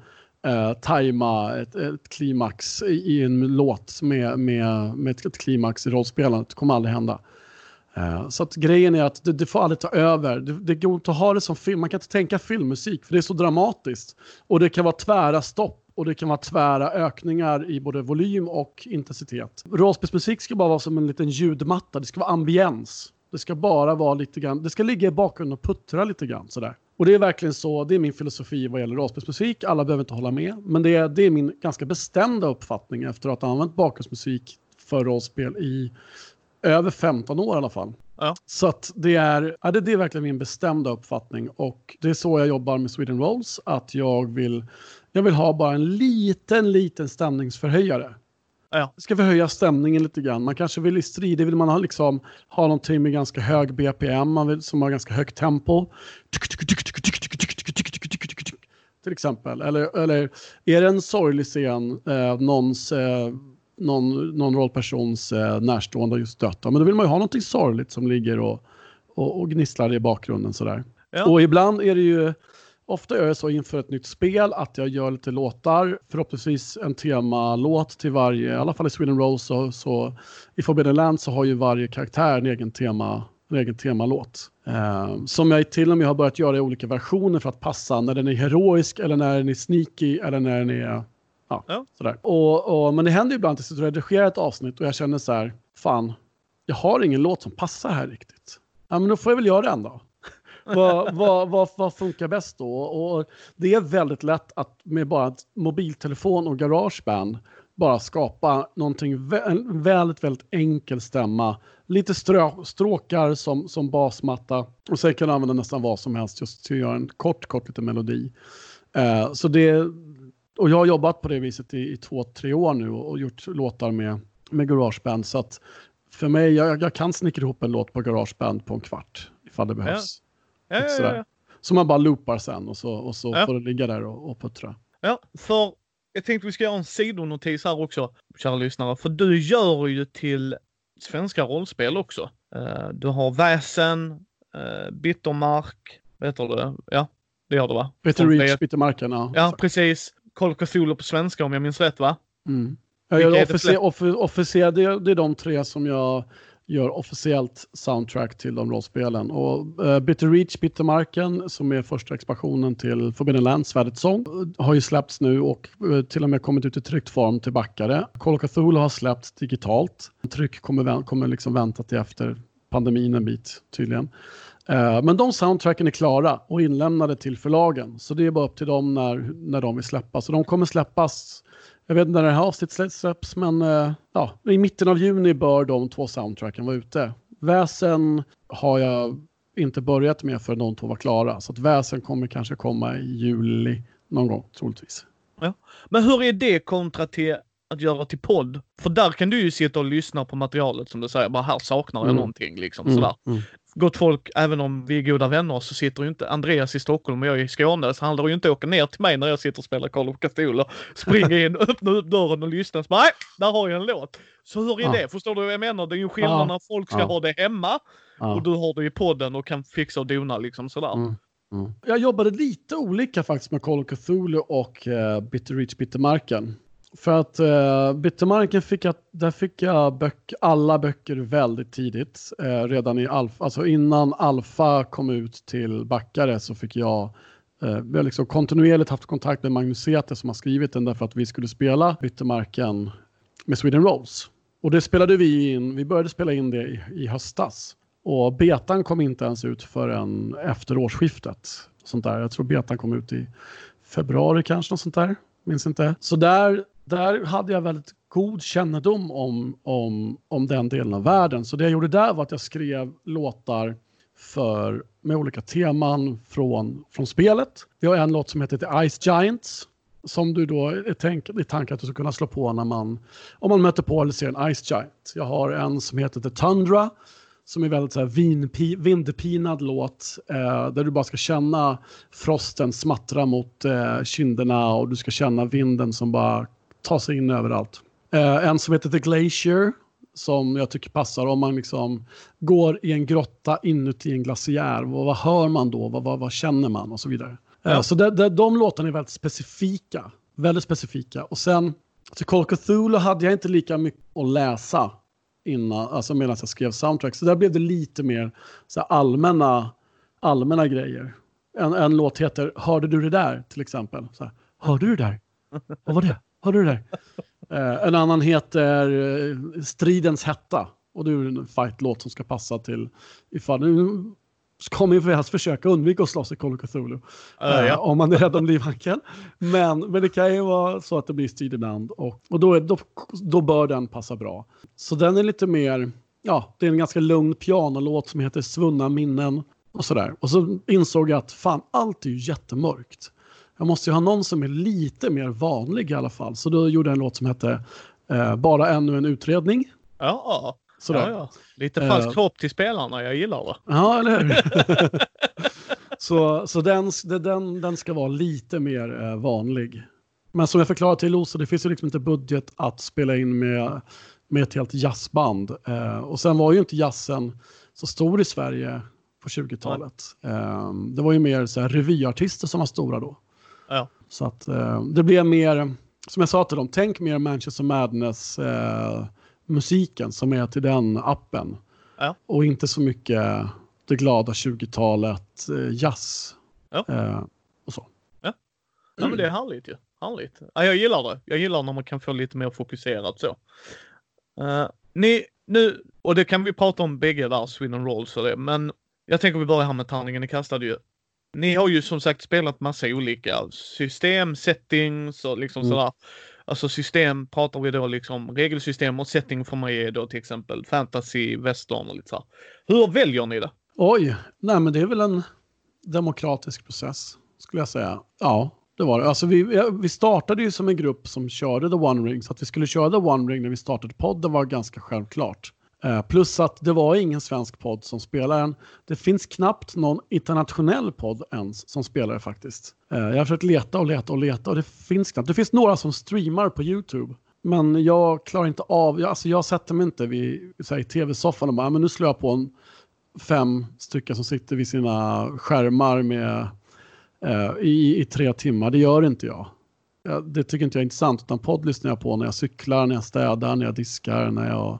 eh, tajma ett, ett klimax i, en låt med, med, med ett, ett klimax i rollspelandet. Det kommer aldrig hända. Eh, så att grejen är att det, det får aldrig ta över. Det, det går inte att ha det som film. Man kan inte tänka filmmusik för det är så dramatiskt. Och det kan vara tvära stopp och det kan vara tvära ökningar i både volym och intensitet. Rollspelsmusik ska bara vara som en liten ljudmatta. Det ska vara ambiens. Det ska bara vara lite grann, det ska ligga i bakgrunden och puttra lite grann sådär. Och det är verkligen så, det är min filosofi vad gäller rollspelsmusik. Alla behöver inte hålla med, men det är, det är min ganska bestämda uppfattning efter att ha använt bakgrundsmusik för rollspel i över 15 år i alla fall. Ja. Så att det är, ja, det, det är verkligen min bestämda uppfattning och det är så jag jobbar med Sweden Rolls, att jag vill, jag vill ha bara en liten, liten stämningsförhöjare. Ja. Ska förhöja stämningen lite grann. Man kanske vill i strider vill man ha, liksom, ha någonting med ganska hög BPM, man vill, som har ganska högt tempo. Till exempel. Eller, eller är det en sorglig scen, eh, någons, eh, någon, någon rollpersons eh, närstående just dött, men då vill man ju ha någonting sorgligt som ligger och, och, och gnisslar i bakgrunden sådär. Ja. Och ibland är det ju Ofta gör jag så inför ett nytt spel att jag gör lite låtar, förhoppningsvis en temalåt till varje, i alla fall i Sweden Rose så, så i Forbidden Land så har ju varje karaktär en egen, tema, en egen temalåt. Eh, som jag till och med har börjat göra i olika versioner för att passa när den är heroisk eller när den är sneaky eller när den är Ja, ja. Sådär. Och, och, men det händer ibland att jag redigerar ett avsnitt och jag känner så här, fan, jag har ingen låt som passar här riktigt. Ja, men då får jag väl göra en då vad, vad, vad, vad, funkar bäst då? Och det är väldigt lätt att med bara mobiltelefon och garageband bara skapa någonting väldigt, väldigt enkel stämma. Lite strå, stråkar som, som basmatta och sen kan du använda nästan vad som helst just till att göra en kort, kort liten melodi. Uh, så det, och jag har jobbat på det viset i, i två, tre år nu och, och gjort låtar med, med garageband så att för mig, jag, jag kan snickra ihop en låt på Garageband på en kvart ifall det behövs. Ja, ja, ja, ja. Så man bara loopar sen och så, och så får det ligga där och, och puttra. Ja, för jag tänkte vi ska göra en sidonotis här också, kära lyssnare. För du gör ju till svenska rollspel också. Uh, du har Väsen, uh, Bittermark, vad heter det? Ja, det gör du va? Reach, Bittermarken, ja. Ja, precis. Call Cthulhu på svenska om jag minns rätt va? Mm. Gör officer, officer, officer, det, är, det är de tre som jag gör officiellt soundtrack till de rollspelen. Och uh, Bitter Reach, Bittermarken, som är första expansionen till Forbidden Lands, Svärdets sång, har ju släppts nu och uh, till och med kommit ut i tryckt form till backare. Call of Cthulhu har släppts digitalt. Tryck kommer, kommer liksom vänta till efter pandemin en bit tydligen. Uh, men de soundtracken är klara och inlämnade till förlagen. Så det är bara upp till dem när, när de vill släppas. Så de kommer släppas jag vet inte när det här avsnittet släpps, men uh, ja, i mitten av juni bör de två soundtracken vara ute. Väsen har jag inte börjat med förrän de två var klara. Så att Väsen kommer kanske komma i juli någon gång, troligtvis. Ja. Men hur är det kontra till att göra till podd? För där kan du ju sitta och lyssna på materialet som du säger, bara här saknar jag mm. någonting liksom mm. sådär. Mm gott folk, även om vi är goda vänner, så sitter ju inte Andreas i Stockholm och jag i Skåne, så handlar det ju inte åka ner till mig när jag sitter och spelar Call of Cthulhu, springa in, öppna upp dörren och lyssna. Så bara, Nej, där har jag en låt. Så hur är ja. det? Förstår du vad jag menar? Det är ju skillnad ja. när folk ska ja. ha det hemma och du har det i podden och kan fixa och dona liksom sådär. Mm. Mm. Jag jobbade lite olika faktiskt med Call of Cthulhu och uh, Bitter Reach Bittermarken. För att uh, Bittermarken fick jag, där fick jag böck, alla böcker väldigt tidigt. Uh, redan i alfa, alltså innan alfa kom ut till backare så fick jag uh, vi har liksom kontinuerligt haft kontakt med Magnus Säter som har skrivit den därför att vi skulle spela Bittermarken med Sweden Rolls. Och det spelade vi in, vi började spela in det i, i höstas. Och betan kom inte ens ut förrän efter årsskiftet. Sånt där. Jag tror betan kom ut i februari kanske, något sånt där. Minns inte. Så där där hade jag väldigt god kännedom om, om, om den delen av världen. Så det jag gjorde där var att jag skrev låtar för, med olika teman från, från spelet. Vi har en låt som heter The Ice Giants som du då är tänk, i tanken att du ska kunna slå på när man, om man möter på eller ser en Ice Giant. Jag har en som heter The Tundra som är väldigt så här vinpi, vindpinad låt eh, där du bara ska känna frosten smattra mot eh, kinderna och du ska känna vinden som bara ta sig in överallt. Eh, en som heter The Glacier som jag tycker passar om man liksom går i en grotta inuti en glaciär. Vad, vad hör man då? Vad, vad, vad känner man? Och så vidare. Eh, så det, det, de låtarna är väldigt specifika. Väldigt specifika. Och sen till Call Cthulhu hade jag inte lika mycket att läsa innan, alltså medan jag skrev soundtrack. Så där blev det lite mer så allmänna, allmänna grejer. En, en låt heter Hörde du det där? till exempel. Så här, Hörde du det där? Vad var det? Hörde du det där? Eh, en annan heter eh, Stridens hetta. Och det är en fightlåt som ska passa till ifall nu kommer vi helst försöka undvika att slåss i Call of Cthulhu. Uh, ja. Om man är rädd om livhanken. Men, men det kan ju vara så att det blir strid ibland och, och då, är, då, då bör den passa bra. Så den är lite mer, ja, det är en ganska lugn pianolåt som heter Svunna minnen och sådär. Och så insåg jag att fan, allt är ju jättemörkt jag måste ju ha någon som är lite mer vanlig i alla fall. Så då gjorde jag en låt som hette eh, Bara ännu en utredning. Ja, Sådär. ja, ja. lite falskt uh, hopp till spelarna, jag gillar det. Ja, eller hur? så så den, den, den ska vara lite mer eh, vanlig. Men som jag förklarade till Losa, det finns ju liksom inte budget att spela in med, med ett helt jazzband. Eh, och sen var ju inte jazzen så stor i Sverige på 20-talet. Eh, det var ju mer så här, revyartister som var stora då. Ja. Så att eh, det blir mer, som jag sa till dem, tänk mer Manchester Madness eh, musiken som är till den appen. Ja. Och inte så mycket det glada 20-talet, eh, jazz ja. eh, och så. Ja. ja, men det är härligt ju. Härligt. Ja, jag gillar det. Jag gillar när man kan få lite mer fokuserat så. Uh, ni, nu, och det kan vi prata om bägge där, Sweden Rolls och det, men jag tänker vi börjar här med tärningen ni kastade ju. Ni har ju som sagt spelat massa olika system, settings och liksom mm. sådär. Alltså system pratar vi då liksom regelsystem och setting för mig är då till exempel fantasy, western och lite så. Hur väljer ni det? Oj, nej men det är väl en demokratisk process skulle jag säga. Ja, det var det. Alltså vi, vi startade ju som en grupp som körde The One Ring så att vi skulle köra The One Ring när vi startade podden var ganska självklart. Eh, plus att det var ingen svensk podd som spelade. den. Det finns knappt någon internationell podd ens som spelar faktiskt. Eh, jag har försökt leta och leta och leta och det finns knappt. Det finns några som streamar på YouTube. Men jag klarar inte av, jag, alltså jag sätter mig inte vid, här, i tv-soffan och bara, men nu slår jag på en fem stycken som sitter vid sina skärmar med, eh, i, i tre timmar. Det gör inte jag. jag. Det tycker inte jag är intressant, utan podd lyssnar jag på när jag cyklar, när jag städar, när jag diskar, när jag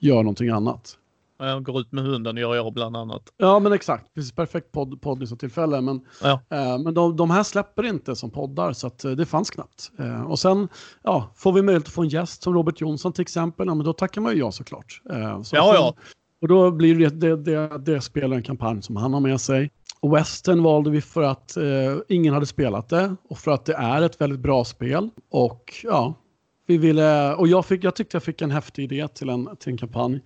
gör någonting annat. Jag går ut med hunden gör jag bland annat. Ja, men exakt. Precis, perfekt podd, poddlyssnartillfälle. Men, Ja. eh, men de, de här släpper inte som poddar, så att, eh, det fanns knappt. Eh, och sen ja, får vi möjlighet att få en gäst som Robert Jonsson till exempel, ja, men då tackar man ju ja såklart. Eh, så Ja, ja. Och då blir det, det, det, det spelar en kampanj som han har med sig. Och Western valde vi för att eh, ingen hade spelat det och för att det är ett väldigt bra spel. Och ja, vi ville, och jag, fick, jag tyckte jag fick en häftig idé till en, till en kampanj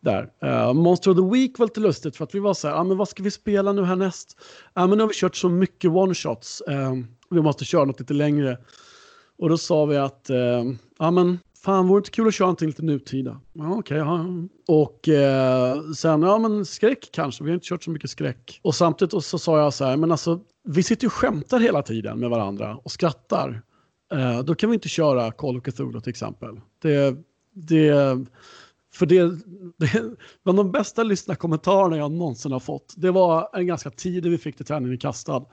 där. Uh, Monster of the Week var lite lustigt för att vi var så här, ah, men vad ska vi spela nu härnäst? Ja, men nu har vi kört så mycket one-shots, uh, eh, vi måste köra något lite längre. Och då sa vi att, uh, ah, men fan vore det inte kul att köra någonting lite nutida? Ja okej, ja. Och uh, sen, ja men skräck kanske, vi har inte kört så mycket skräck. Och samtidigt så sa jag så här, men alltså vi sitter ju och skämtar hela tiden med varandra och skrattar. Eh, då kan vi inte köra Call of Cthulhu till exempel. Det, det, för det, det, bland de bästa lyssnarkommentarerna jag någonsin har fått, det var en ganska tidig vi fick till träningen kastad.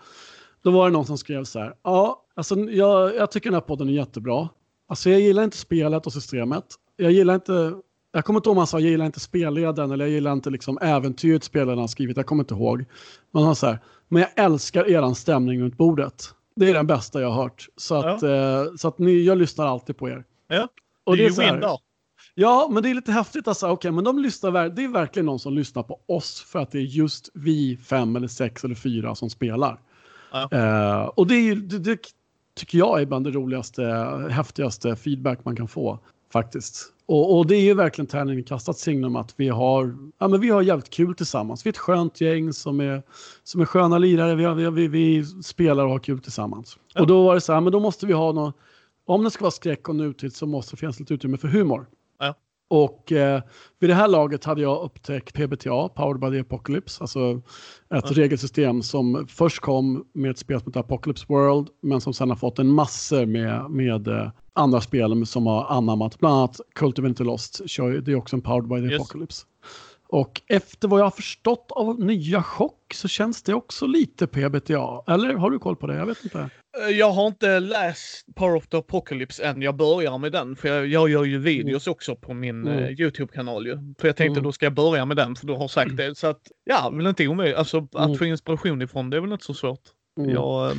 Då var det någon som skrev så här, ja, alltså jag, jag tycker den här podden är jättebra. Alltså jag gillar inte spelet och systemet. Jag gillar inte, jag kommer inte ihåg om han sa jag gillar inte spelleden eller jag gillar inte liksom äventyret spelaren har skrivit, jag kommer inte ihåg. Men han sa så här, men jag älskar eran stämning runt bordet. Det är den bästa jag har hört. Så att, eh, så att ni, jag lyssnar alltid på er. Ja, Och det är ju win där. Ja, men det är lite häftigt. Alltså, okay, men de lyssnar, det är verkligen någon som lyssnar på oss för att det är just vi fem eller sex eller fyra som spelar. Ja. Eh, och det, är, det, det tycker jag är bland det roligaste, häftigaste feedback man kan få faktiskt. Och, och det är ju verkligen tärningen kastat signum att vi har, ja, men vi har jävligt kul tillsammans. Vi är ett skönt gäng som är, som är sköna lirare. Vi, har, vi, vi, vi spelar och har kul tillsammans. Ja. Och då var det så här, men då måste vi ha något, om det ska vara skräck och nutid så måste det finnas lite utrymme för humor. Ja. Och eh, vid det här laget hade jag upptäckt PBTA, Powered by the Apocalypse, alltså ett Ja. regelsystem som först kom med ett spel som heter Apocalypse World, men som sen har fått en massor med, med eh, andra spel som har anammat, bland annat Cult of Inter Lost, det är också en Powered by the Yes. Apocalypse. Och efter vad jag har förstått av nya chock så känns det också lite PBTA. Eller har du koll på det? Jag vet inte. Eh, Jag har inte läst Power of the Apocalypse än. Jag börjar med den. För jag, jag gör ju videos också på min Mm. eh, YouTube-kanal ju. För jag tänkte Mm. då ska jag börja med den för du har sagt det. Så att, ja, väl inte omöjligt. Alltså att Mm. få inspiration ifrån det är väl inte så svårt. Mm. Jag, eh,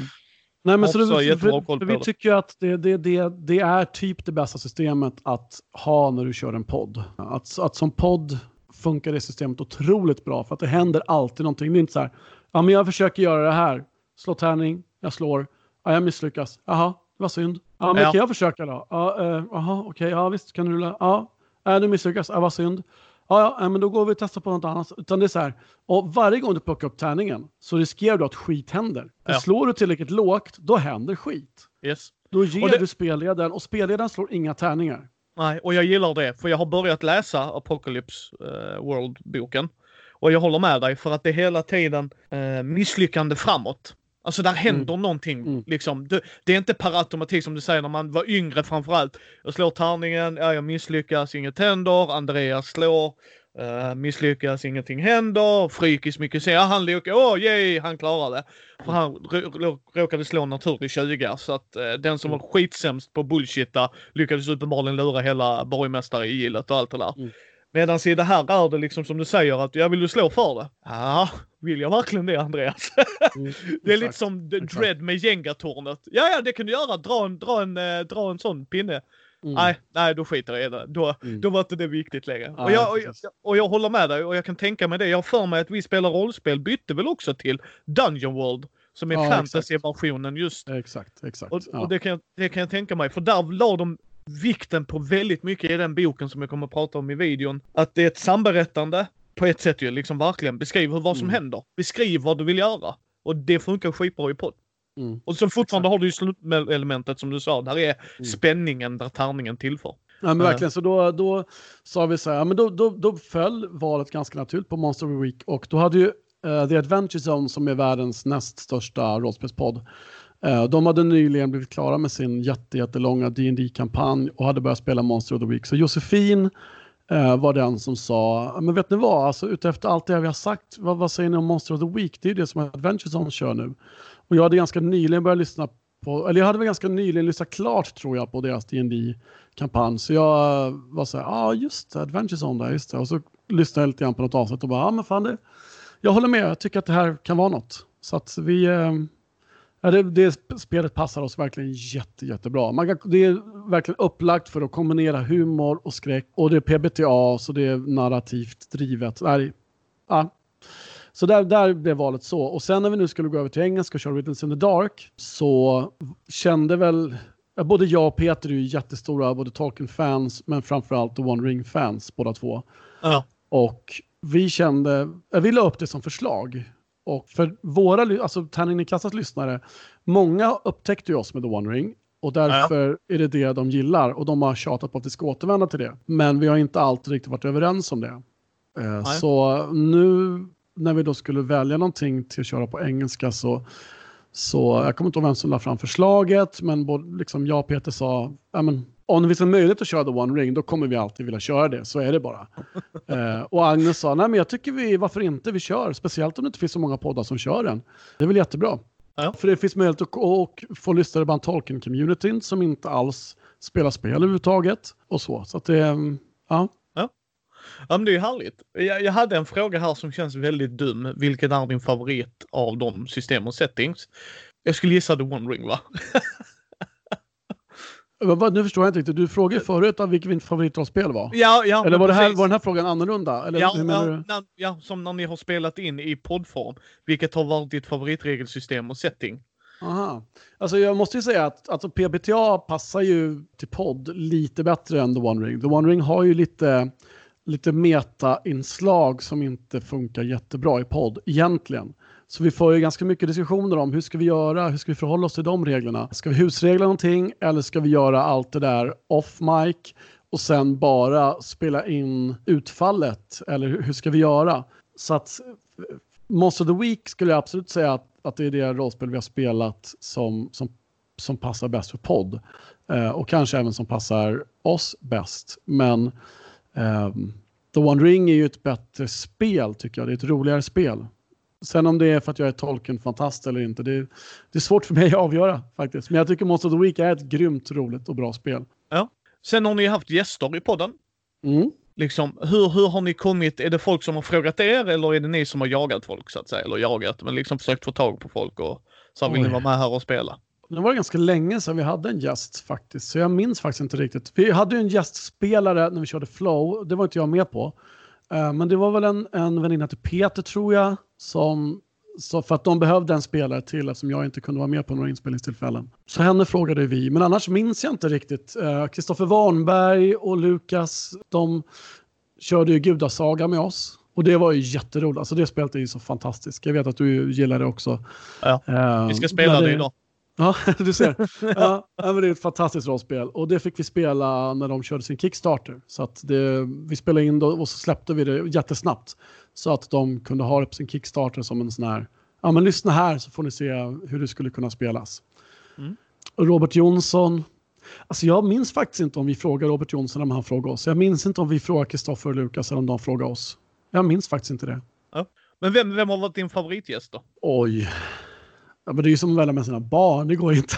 Nej, men så det, för, för vi tycker att det, det, det, det är typ det bästa systemet att ha när du kör en podd. Att, att som podd funkar det systemet otroligt bra för att det händer alltid någonting. Det är inte så här, ja men jag försöker göra det här, slå tärning, jag slår, ja jag misslyckas, jaha, det var synd. Ja men Ja. kan jag försöka då? Ja, eh, jaha, okej, ja visst kan du rulla, ja, äh, du misslyckas, ja vad synd. Ja, men då går vi och testar på något annat. Utan det är så här, och varje gång du plockar upp tärningen så riskerar du att skit händer. Ja. Slår du tillräckligt lågt, då händer skit. yes. Då ger Och det- du spelledaren och spelledaren slår inga tärningar. Nej, och jag gillar det. För jag har börjat läsa Apocalypse eh, World-boken. Och jag håller med dig för att det är hela tiden eh, misslyckande framåt. Alltså där händer någonting. Mm. Liksom. Det, det är inte per automatik som du säger när man var yngre framförallt. Jag slår tärningen, ja, jag misslyckas, inget händer. Andreas slår, eh, misslyckas, ingenting händer. Frykis mycket säger, ja, han lyckas, åh yay, han klarar det. För han rå- rå- råkade slå en naturlig 20 så att eh, den som var skitsämst på bullshitta lyckades uppenbarligen lura hela borgmästare i gillet och allt det där. Mm. Medan i det här är det liksom som du säger att jag vill du slå för det? Ja, vill jag verkligen det Andreas? det är lite som The. Dread med Jenga-tornet. Ja, ja, det kan du göra. Dra en, dra en, eh, dra en sån pinne. Mm. Nej, nej, då skiter jag i det. Då, Mm. då var inte det viktigt längre. Nej, och, jag, och, jag, och jag håller med dig och jag kan tänka mig det. Jag har för mig att vi spelar rollspel bytte väl också till Dungeon World som är Ja, fantasy-versionen just. Exakt, exakt. Och, ja. och det, kan, jag- det kan jag tänka mig. För där la de vikten på väldigt mycket i den boken som jag kommer att prata om i videon. Att det är ett samberättande på ett sätt ju. Liksom verkligen beskriv hur, vad som Mm. händer. Beskriv vad du vill göra. Och det funkar skitbra i podd. Mm. Och så fortfarande har du ju slutelementet som du sa. Där är Mm. spänningen där tärningen tillför. Ja, men verkligen. Så då, då sa vi så här, men då, då, då föll valet ganska naturligt på Monster of the Week och då hade ju uh, The Adventure Zone som är världens näst största rollspelspodd. Uh, de hade nyligen blivit klara med sin jätte, jättelånga dd kampanj och hade börjat spela Monster of the Week. Så Josefin uh, var den som sa, men vet ni vad, alltså, utefter allt det vi har sagt, vad, vad säger ni om Monster of the Week? Det är ju det som Adventure Zone kör nu. Och jag hade ganska nyligen börjat lyssna på, eller jag hade väl ganska nyligen lyssnat klart tror jag på deras dd kampanj Så jag eh, var så här, ja ah, just det, Adventure Zone där, just det. Och så lyssnade jag lite grann på något avsnitt och bara, ja ah, men fan det, jag håller med, jag tycker att det här kan vara något. Så att vi, ja, det, det spelet passar oss verkligen jätte, jättebra. Man kan, det är verkligen upplagt för att kombinera humor och skräck och det är PBTA så det är narrativt drivet. Nej, ja, så där, där blev valet så. Och sen när vi nu skulle gå över till engelska och köra Riddles in the Dark så kände väl Både jag och Peter är ju jättestora både Tolkien-fans men framförallt The One Ring-fans båda två. Ja. Och vi kände, vi la upp det som förslag. Och för våra, alltså Tärningen i kassas lyssnare, många upptäckte ju oss med The One Ring och därför ja. är det det de gillar och de har tjatat på att vi ska återvända till det. Men vi har inte alltid riktigt varit överens om det. Eh, så nu när vi då skulle välja någonting till att köra på engelska så, så jag kommer inte ihåg vem som lade fram förslaget, men både, liksom jag och Peter sa, men, om det finns en möjlighet att köra The One Ring, då kommer vi alltid vilja köra det. Så är det bara. eh, och Agnes sa, nej men jag tycker vi, varför inte, vi kör. Speciellt om det inte finns så många poddar som kör den. Det är väl jättebra. Ja. För det finns möjlighet att och få lyssnare bland Tolkien-communityn som inte alls spelar spel överhuvudtaget. Och så. Så att det, ja. Ja men det är ju härligt. Jag, jag, hade en fråga här som känns väldigt dum. Vilken är din favorit av de system och settings? Jag skulle gissa The One Ring va? Nu förstår jag inte riktigt. Du frågade förut av vilket favoritrollspel var. Ja, ja. Eller var, det här, var den här frågan annorlunda? Eller ja, ja, ja, som när ni har spelat in i poddform. Vilket har varit ditt favoritregelsystem och setting? Aha. Alltså jag måste ju säga att alltså PBTA passar ju till podd lite bättre än The One Ring. The One Ring har ju lite lite meta-inslag som inte funkar jättebra i podd egentligen. Så vi får ju ganska mycket diskussioner om hur ska vi göra, hur ska vi förhålla oss till de reglerna? Ska vi husregla någonting eller ska vi göra allt det där off mic och sen bara spela in utfallet? Eller hur ska vi göra? Så att Most of the Week skulle jag absolut säga att, att det är det rollspel vi har spelat som, som, som passar bäst för podd. Eh, och kanske även som passar oss bäst. Men eh, The One Ring är ju ett bättre spel tycker jag. Det är ett roligare spel. Sen om det är för att jag är Tolkien-fantast eller inte, det är, det är svårt för mig att avgöra faktiskt. Men jag tycker Monster of the Week är ett grymt roligt och bra spel. Ja. Sen har ni haft gäster i podden. Mm. Liksom, hur, hur har ni kommit? Är det folk som har frågat er eller är det ni som har jagat folk så att säga? Eller jagat, men liksom försökt få tag på folk och så vill ni vara med här och spela? Det var ganska länge sedan vi hade en gäst faktiskt, så jag minns faktiskt inte riktigt. Vi hade ju en gästspelare när vi körde Flow, det var inte jag med på. Uh, men det var väl en, en väninna till Peter tror jag, som, så för att de behövde en spelare till eftersom jag inte kunde vara med på några inspelningstillfällen. Så henne frågade vi, men annars minns jag inte riktigt. Eh, Kristoffer uh, Warnberg och Lukas, de körde ju Gudasaga med oss. Och det var ju jätteroligt. Alltså det spelet är ju så fantastiskt. Jag vet att du gillar det också. Ja, uh, vi ska spela det idag. Ja, du ser. Ja, men det är ett fantastiskt rollspel och det fick vi spela när de körde sin Kickstarter. Så att det, vi spelade in det och så släppte vi det jättesnabbt så att de kunde ha det på sin Kickstarter som en sån här, ja men lyssna här så får ni se hur det skulle kunna spelas. Mm. Robert Jonsson, alltså jag minns faktiskt inte om vi frågade Robert Jonsson om han frågade oss. Jag minns inte om vi frågade Kristoffer och Lukas eller om de frågade oss. Jag minns faktiskt inte det. Ja. Men vem, vem har varit din favoritgäst då? Oj. Ja, men det är ju som att välja med sina barn, det går inte.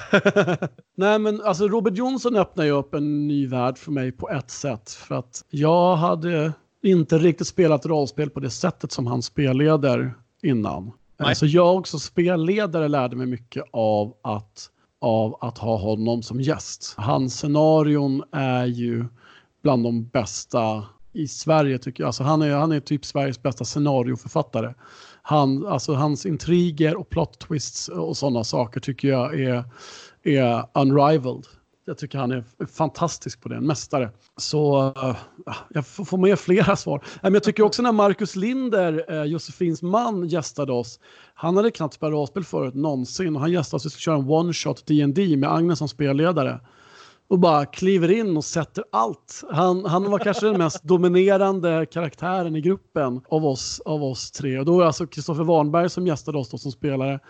Nej, men alltså Robert Johnson öppnar ju upp en ny värld för mig på ett sätt. För att jag hade inte riktigt spelat rollspel på det sättet som han spelleder innan. Nej. Så jag som spelledare lärde mig mycket av att, av att ha honom som gäst. Hans scenarion är ju bland de bästa i Sverige tycker jag. Alltså han, är, han är typ Sveriges bästa scenarioförfattare han, alltså hans intriger och plot twists och sådana saker tycker jag är, är unrivaled. Jag tycker han är fantastisk på det, en mästare. Så uh, jag får, får med flera svar. Men jag tycker också när Marcus Linder, uh, Josefins man, gästade oss. Han hade knappt spelat rollspel förut någonsin och han gästade oss. Vi skulle köra en one-shot D&D med Agnes som spelledare och bara kliver in och sätter allt. Han, han var kanske den mest dominerande karaktären i gruppen av oss, av oss tre. Och då är det alltså Kristoffer Warnberg som gästade oss då som spelare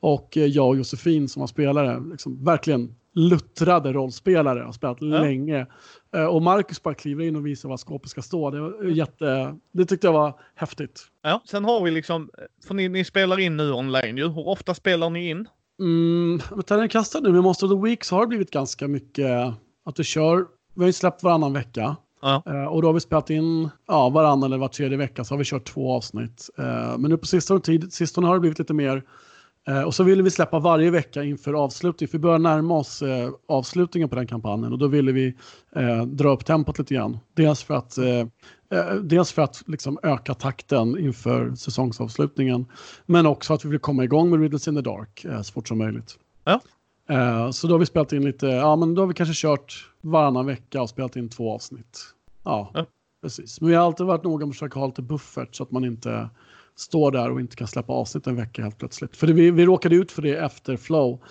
och eh, jag och Josefin som var spelare. Liksom, verkligen luttrade rollspelare, har spelat ja. länge. Eh, och Marcus bara kliver in och visar var skåpet ska stå. Det, var jätte, det tyckte jag var häftigt. Ja, sen har vi liksom, för ni, ni spelar in nu online ju. Hur ofta spelar ni in? Mm, Terran kastad nu med Monster of the Week så har det blivit ganska mycket att vi kör. Vi har ju släppt varannan vecka. Ja. Uh, och då har vi spelat in ja, varannan eller var tredje vecka så har vi kört två avsnitt. Uh, men nu på sistone, tid, sistone har det blivit lite mer Eh, och så ville vi släppa varje vecka inför avslutning, för vi börjar närma oss eh, avslutningen på den kampanjen och då ville vi eh, dra upp tempot lite grann. Dels för att, eh, eh, dels för att liksom öka takten inför säsongsavslutningen, men också att vi vill komma igång med Riddles in the Dark eh, så fort som möjligt. Ja. så då har vi spelat in lite, ja men då har vi kanske kört varannan vecka och spelat in två avsnitt. Ja, ja. precis. Men vi har alltid varit noga med att försöka ha lite buffert så att man inte står där och inte kan släppa avsnitt en vecka helt plötsligt. För det, vi, vi råkade ut för det efter flow.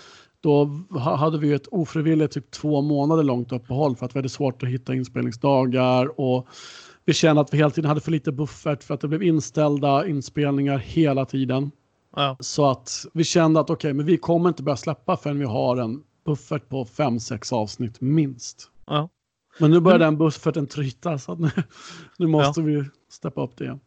Då hade vi ett ofrivilligt typ två månader långt uppehåll för att vi hade svårt att hitta inspelningsdagar och vi kände att vi hela tiden hade för lite buffert för att det blev inställda inspelningar hela tiden. Ja. Så att vi kände att okej, okay, men vi kommer inte börja släppa förrän vi har en buffert på fem, sex avsnitt minst. Ja. Men nu börjar den bufferten tryta så nu, nu måste ja. vi steppa upp det igen.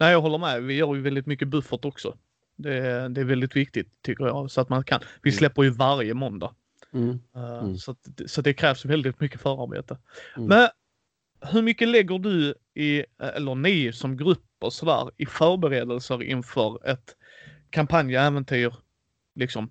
Nej, jag håller med. Vi gör ju väldigt mycket buffert också. Det, det är väldigt viktigt tycker jag, så att man kan. Vi mm. släpper ju varje måndag. Mm. Uh, mm. Så, att, så det krävs väldigt mycket förarbete. Mm. Men hur mycket lägger du i, eller ni som grupp och sådär, i förberedelser inför ett kampanjäventyr? Liksom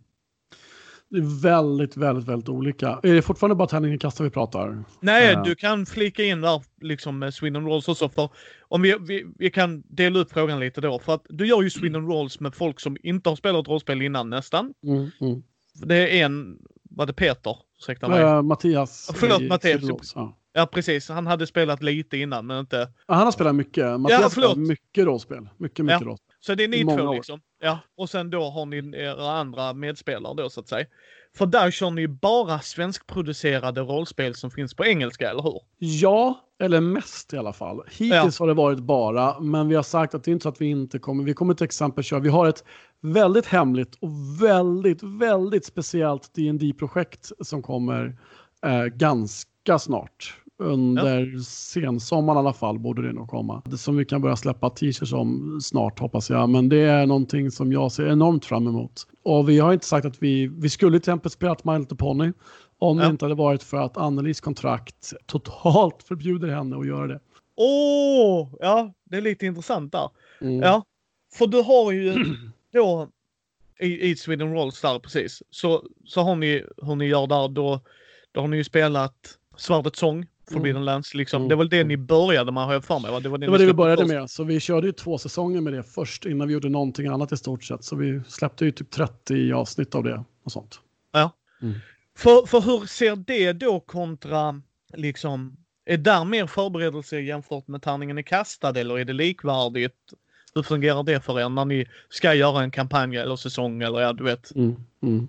det är väldigt, väldigt, väldigt olika. Är det fortfarande bara tärningen kastar vi pratar? Nej, uh. du kan flika in där liksom med Sweden Rolls också. För om vi, vi, vi kan dela upp frågan lite då. För att du gör ju Sweden Rolls med folk som inte har spelat rollspel innan nästan. Mm, mm. Det är en, var det Peter? Ursäkta mig. Uh, Mattias. Förlåt, Mattias. Ja. ja. precis. Han hade spelat lite innan, men inte... Ja, han har spelat mycket. Mattias ja, spelat mycket rollspel. Mycket, mycket ja. rollspel. Så det är ni två liksom. Ja, och sen då har ni era andra medspelare då så att säga. För där kör ni bara svenskproducerade rollspel som finns på engelska, eller hur? Ja, eller mest i alla fall. Hittills ja. har det varit bara, men vi har sagt att det är inte så att vi inte kommer. Vi kommer till exempel köra, vi har ett väldigt hemligt och väldigt, väldigt speciellt dd projekt som kommer eh, ganska snart under ja. sensommaren i alla fall borde det nog komma. Det som vi kan börja släppa t-shirts om snart hoppas jag. Men det är någonting som jag ser enormt fram emot. Och vi har inte sagt att vi, vi skulle till exempel spelat My Little Pony om ja. det inte hade varit för att Annelies kontrakt totalt förbjuder henne att göra det. Åh, oh, ja, det är lite intressant där. Mm. Ja, för du har ju då i, i Sweden Rolls där precis, så, så har ni hur ni gör där då, då har ni ju spelat Svärdets sång Forbidden mm. Lands. Liksom. Mm. Det var väl det ni började med har jag för mig? Va? Det var det, det, var det vi började först. med. Så vi körde ju två säsonger med det först innan vi gjorde någonting annat i stort sett. Så vi släppte ju typ 30 avsnitt av det och sånt. Ja. Mm. För, för hur ser det då kontra liksom är där mer förberedelse jämfört med tärningen är kastad eller är det likvärdigt? Hur fungerar det för er när ni ska göra en kampanj eller säsong eller ja, du vet? Mm, mm.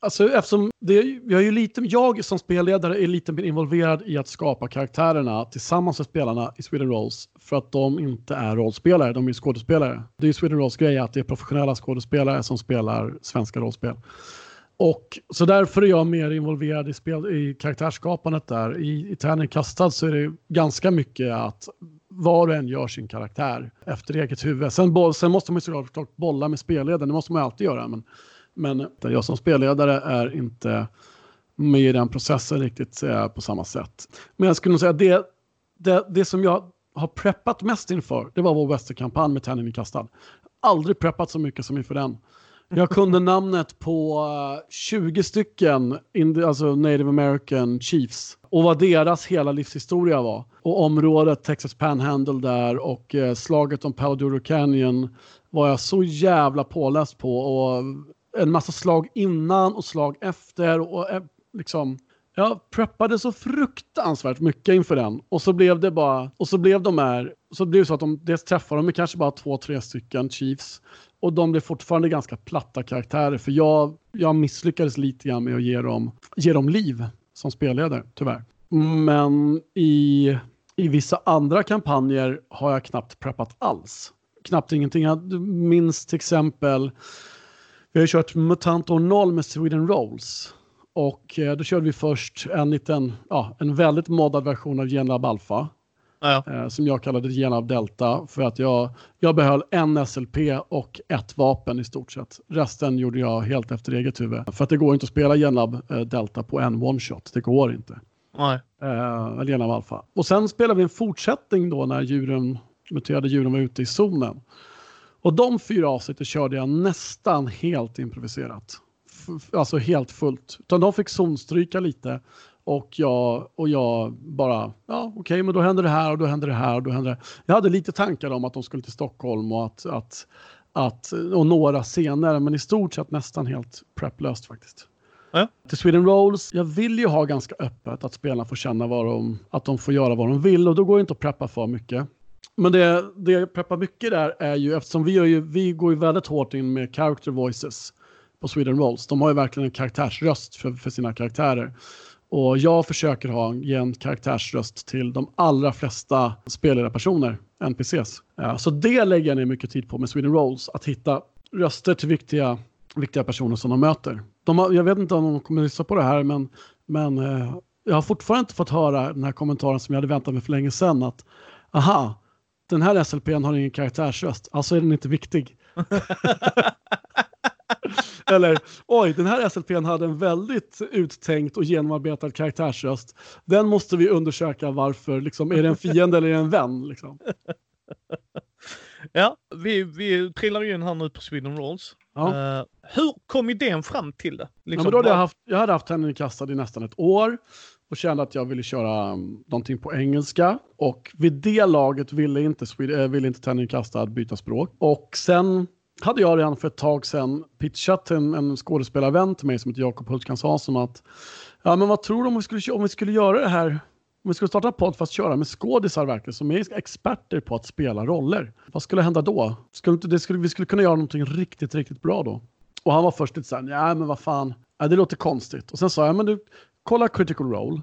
Alltså eftersom det, jag, är ju lite, jag som spelledare är lite mer involverad i att skapa karaktärerna tillsammans med spelarna i Sweden Rolls för att de inte är rollspelare, de är skådespelare. Det är ju Sweden Rolls grej att det är professionella skådespelare som spelar svenska rollspel. Och så därför är jag mer involverad i, spel, i karaktärsskapandet där. I, i Tärning kastad så är det ganska mycket att var och en gör sin karaktär efter eget huvud. Sen, sen måste man ju såklart bolla med spelledaren, det måste man ju alltid göra. Men men jag som spelledare är inte med i den processen riktigt eh, på samma sätt. Men jag skulle nog säga att det, det, det som jag har preppat mest inför, det var vår västerkampanj med Tärningen kastad. Aldrig preppat så mycket som inför den. Jag kunde namnet på 20 stycken alltså native american chiefs och vad deras hela livshistoria var. Och området Texas Panhandle där och eh, slaget om Palo Canyon var jag så jävla påläst på och en massa slag innan och slag efter och eh, liksom jag preppade så fruktansvärt mycket inför den och så blev det bara och så blev de här så blev det så att de dels träffade de kanske bara två, tre stycken Chiefs och de blev fortfarande ganska platta karaktärer för jag, jag misslyckades lite grann med att ge dem, ge dem liv som spelledare, tyvärr. Men i, i vissa andra kampanjer har jag knappt preppat alls. Knappt ingenting. Jag minns till exempel, vi har kört MUTANT år 0 med Sweden Rolls. Och eh, då körde vi först en liten, ja, en väldigt moddad version av Genlab Alpha. Ja. Eh, som jag kallade Genlab Delta för att jag, jag behöll en SLP och ett vapen i stort sett. Resten gjorde jag helt efter eget huvud. För att det går inte att spela Genlab eh, Delta på en one-shot. Det går inte. Nej. Eh, Genlab Alpha. Och sen spelade vi en fortsättning då när djuren, muterade djuren var ute i zonen. Och de fyra avsnitten körde jag nästan helt improviserat alltså helt fullt. Utan de fick zonstryka lite och jag, och jag bara, ja okej, okay, men då händer det här och då händer det här och då händer det. Jag hade lite tankar om att de skulle till Stockholm och att, att, att och några scener, men i stort sett nästan helt preplöst faktiskt. Ja. Till Sweden Rolls, jag vill ju ha ganska öppet att spelarna får känna vad de, att de får göra vad de vill och då går det inte att preppa för mycket. Men det, det jag preppar mycket där är ju, eftersom vi, gör ju, vi går ju väldigt hårt in med character voices på Sweden Rolls. De har ju verkligen en karaktärsröst för, för sina karaktärer. Och jag försöker ha, ge en karaktärsröst till de allra flesta spelledarpersoner, NPCs. Ja, eh, så det lägger jag ner mycket tid på med Sweden Rolls, att hitta röster till viktiga, viktiga personer som de möter. De har, jag vet inte om de kommer att lyssna på det här, men, men eh, jag har fortfarande inte fått höra den här kommentaren som jag hade väntat mig för länge sedan. Att, aha, den här SLPn har ingen karaktärsröst, alltså är den inte viktig. Eller oj, den här SLPn hade en väldigt uttänkt och genomarbetad karaktärsröst. Den måste vi undersöka varför. Liksom, är det en fiende eller är det en vän? Liksom? Ja, vi, vi trillar ju in här nu på Sweden Rolls. Ja. Uh, hur kom idén fram till det? Liksom, ja, då hade jag, haft, jag hade haft henne kastad i nästan ett år och kände att jag ville köra um, någonting på engelska. Och vid det laget ville inte, Sweden, äh, eh, ville inte Tenny Kastad byta språk. Och sen hade jag redan för ett tag sedan pitchat till en, en skådespelarvän till mig som heter Jakob Hultkrantz Hansson att ja, men vad tror du om vi skulle, om vi skulle göra det här om vi skulle starta en podd fast köra med skådisar verkligen som är experter på att spela roller. Vad skulle hända då? Skulle det skulle, vi skulle kunna göra någonting riktigt, riktigt bra då. Och han var först lite såhär, ja men vad fan, ja, det låter konstigt. Och sen sa jag, men du, kolla critical role.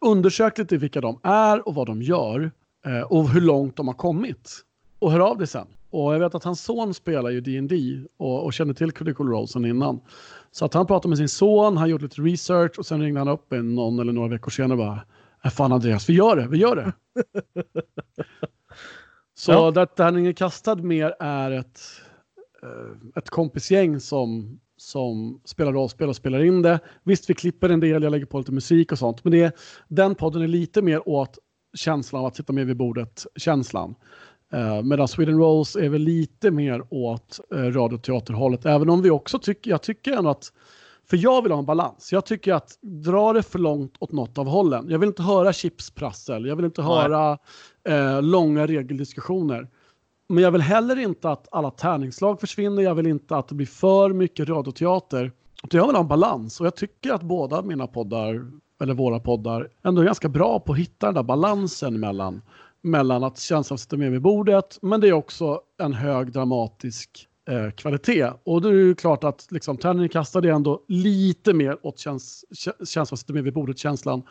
Undersök lite vilka de är och vad de gör eh, och hur långt de har kommit. Och hör av dig sen. Och jag vet att hans son spelar ju D&D och, och känner till Critical Role sedan innan. Så att han pratade med sin son, han gjorde lite research och sen ringde han upp en, någon eller några veckor senare och bara Fan Andreas, vi gör det, vi gör det. Så ja. det, det här Ingen Kastad mer är ett, eh, ett kompisgäng som, som spelar rollspel och spelar in det. Visst, vi klipper en del, jag lägger på lite musik och sånt, men det, den podden är lite mer åt känslan av att sitta med vid bordet-känslan. Uh, medan Sweden Rolls är väl lite mer åt uh, radioteaterhållet. Även om vi också tycker, jag tycker ändå att, för jag vill ha en balans. Jag tycker att dra det för långt åt något av hållen. Jag vill inte höra chipsprassel, jag vill inte höra uh, långa regeldiskussioner. Men jag vill heller inte att alla tärningslag försvinner, jag vill inte att det blir för mycket radioteater. Jag vill ha en balans och jag tycker att båda mina poddar, eller våra poddar, ändå är ganska bra på att hitta den där balansen mellan mellan att känslan sitter med vid bordet, men det är också en hög dramatisk eh, kvalitet. Och då är det ju klart att liksom, Tärningen kastade ändå lite mer åt käns känslan sitter med vid bordet-känslan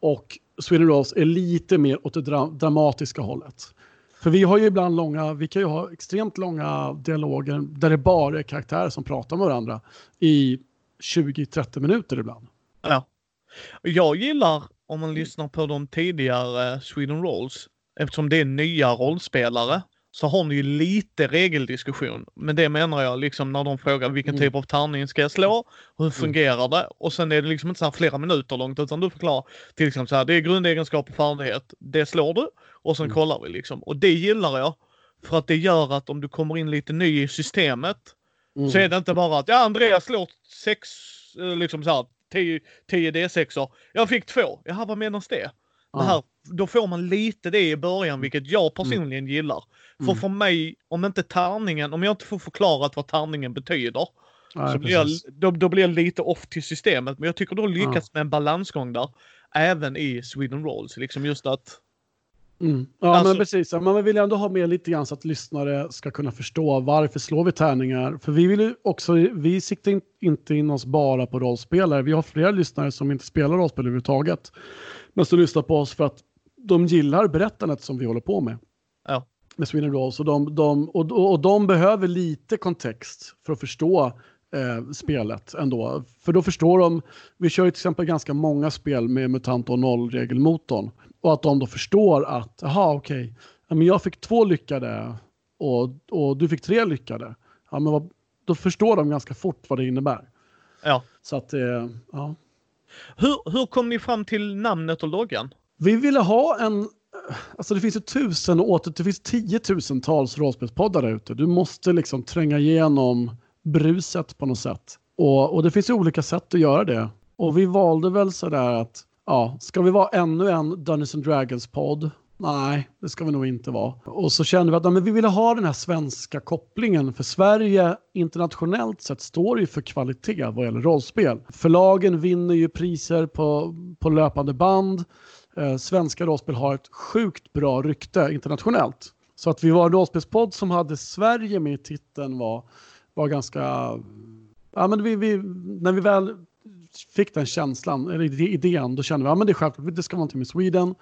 och Sweden Rolls är lite mer åt det dra dramatiska hållet. För vi har ju ibland långa, vi kan ju ha extremt långa dialoger där det bara är karaktärer som pratar med varandra i 20-30 minuter ibland. Ja. Jag gillar om man lyssnar på de tidigare eh, Sweden Rolls eftersom det är nya rollspelare så har ni ju lite regeldiskussion. Men det menar jag liksom när de frågar vilken mm. typ av tärning ska jag slå? Hur mm. fungerar det? Och sen är det liksom inte så här flera minuter långt utan du förklarar till exempel så här, det är grundegenskap och färdighet. Det slår du och sen mm. kollar vi liksom. Och det gillar jag. För att det gör att om du kommer in lite ny i systemet mm. så är det inte bara att ja, Andreas slår sex, eh, liksom så här 10, 10 D6. Jag fick två. Jaha, vad menas det? Det här då får man lite det i början, mm. vilket jag personligen mm. gillar. För mm. för mig, om inte tärningen, om jag inte får förklarat vad tärningen betyder, ja, så blir jag, då, då, blir jag lite off till systemet. Men jag tycker du har lyckats ja. med en balansgång där, även i Sweden Rolls. Liksom just att... Mm. Ja, alltså, men precis. Man vill ändå ha med lite grann så att lyssnare ska kunna förstå varför slår vi tärningar. För vi vill ju också, vi siktar inte in oss bara på rollspelare. Vi har flera lyssnare som inte spelar rollspel överhuvudtaget. Men som lyssnar på oss för att de gillar berättandet som vi håller på med. Ja. Med Sweden Rolls. Och de, de, och, och de behöver lite kontext för att förstå eh, spelet ändå. För då förstår de, vi kör till exempel ganska många spel med MUTANT och nollregelmotorn. Och att de då förstår att, jaha okej, okay, jag fick två lyckade och, och du fick tre lyckade. Ja, men vad, då förstår de ganska fort vad det innebär. Ja. Så att, eh, ja. Hur, hur kom ni fram till namnet och loggan? Vi ville ha en, alltså det finns ju tusen och åter, det finns tiotusentals rollspelspoddar där ute. Du måste liksom tränga igenom bruset på något sätt. Och, och det finns ju olika sätt att göra det. Och vi valde väl sådär att, ja, ska vi vara ännu en Dungeons and Dragons-podd? Nej, det ska vi nog inte vara. Och så kände vi att ja, men vi ville ha den här svenska kopplingen. För Sverige internationellt sett står ju för kvalitet vad gäller rollspel. Förlagen vinner ju priser på, på löpande band. Eh, svenska rollspel har ett sjukt bra rykte internationellt. Så att vi var en rollspelspodd som hade Sverige med i titeln var var ganska... Ja, men vi, vi, när vi väl fick den känslan, eller idén, då kände vi att ja, det är självklart, det ska vara någonting med Sweden.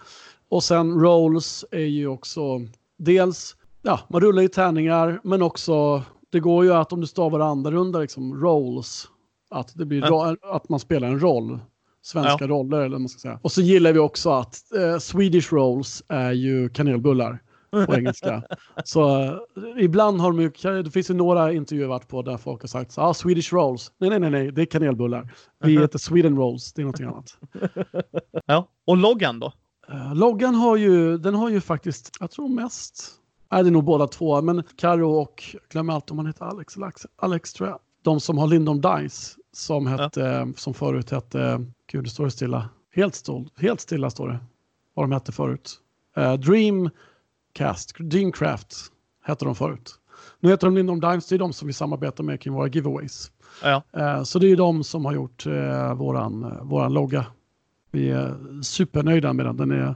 Och sen Rolls är ju också dels, ja, man rullar ju tärningar, men också, det går ju att om du stavar annorlunda, liksom Rolls, att, det blir att man spelar en roll. Svenska ja. roller eller vad man ska säga. Och så gillar vi också att eh, Swedish Rolls är ju kanelbullar på engelska. Så uh, ibland har de ju, det finns ju några intervjuer varit på där folk har sagt så ah, Swedish rolls. Nej, nej, nej, nej, det är kanelbullar. Vi heter Sweden rolls, det är någonting annat. Ja, och loggan då? Uh, loggan har ju, den har ju faktiskt, jag tror mest, nej det är nog båda två, men Karo och, glöm alltid om han heter Alex Alex, Alex tror jag. De som har Lindom Dice, som, hette, ja. som förut hette, gud det står stilla, helt, stål, helt stilla står det, vad de hette förut. Uh, Dream Cast, Dreamcraft hette de förut. Nu heter de Lindom Dimes, det är de som vi samarbetar med kring våra giveaways. Ja. Uh, så det är de som har gjort uh, våran, uh, våran logga. Vi är supernöjda med den. Den är,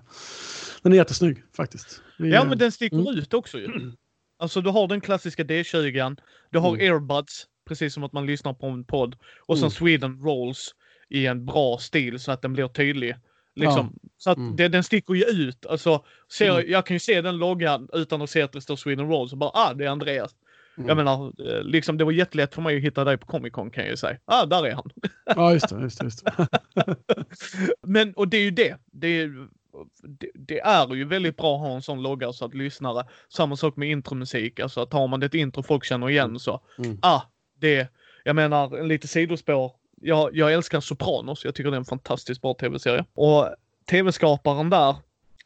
den är jättesnygg faktiskt. Vi, ja, men den sticker mm. ut också ju. Alltså du har den klassiska D20, du har mm. earbuds, precis som att man lyssnar på en podd. Och mm. sen Sweden Rolls i en bra stil så att den blir tydlig. Liksom. Ja. Så att mm. det, den sticker ju ut. Alltså, ser, mm. Jag kan ju se den loggan utan att se att det står Sweden Roll. Så bara, ah, det är Andreas. Mm. Jag menar, eh, liksom, det var jättelätt för mig att hitta dig på Comic Con kan jag ju säga. Ah, där är han. Ja, just det. Just det, just det. Men, och det är ju det. Det är, det, det, är ju väldigt bra att ha en sån logga så att lyssnare, samma sak med intromusik, alltså att har man ett intro folk känner igen så, mm. ah, det, jag menar, en lite sidospår, jag, jag älskar Sopranos. Jag tycker det är en fantastiskt bra tv-serie. Och tv-skaparen där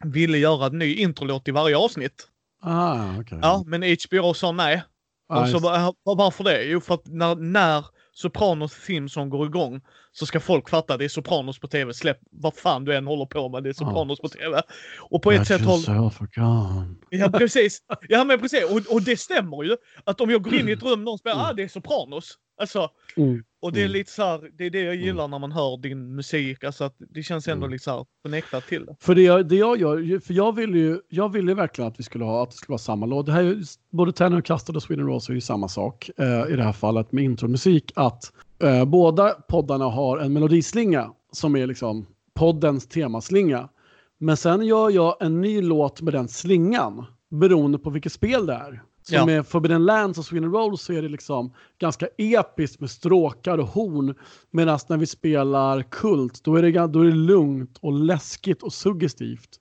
ville göra en ny introlåt i varje avsnitt. Ah, okay. Ja, men HBO sa nej. Ah, och så, varför det? Jo, för att när, när Sopranos Theme går igång så ska folk fatta det är Sopranos på tv. Släpp vad fan du än håller på med, det är Sopranos oh. på tv. Och på ett sätt håller... Ja precis. Ja men precis. Och, och det stämmer ju. Att om jag går in i ett rum någon spelar, mm. ah det är Sopranos. Alltså, mm. och det är mm. lite så här, det är det jag mm. gillar när man hör din musik, alltså att det känns ändå mm. lite så här connectat till det. För det jag, det jag gör, för jag ville ju, jag ville verkligen att vi skulle ha, att det skulle vara samma låt. Det här är både Tanner och Custard och Sweden Rose är ju samma sak eh, i det här fallet med intromusik, att eh, båda poddarna har en melodislinga som är liksom poddens temaslinga. Men sen gör jag en ny låt med den slingan beroende på vilket spel det är. Så ja. med Forbidden Lands och Sweden Roll så är det liksom ganska episkt med stråkar och horn. Medan när vi spelar Kult då är, det, då är det lugnt och läskigt och suggestivt.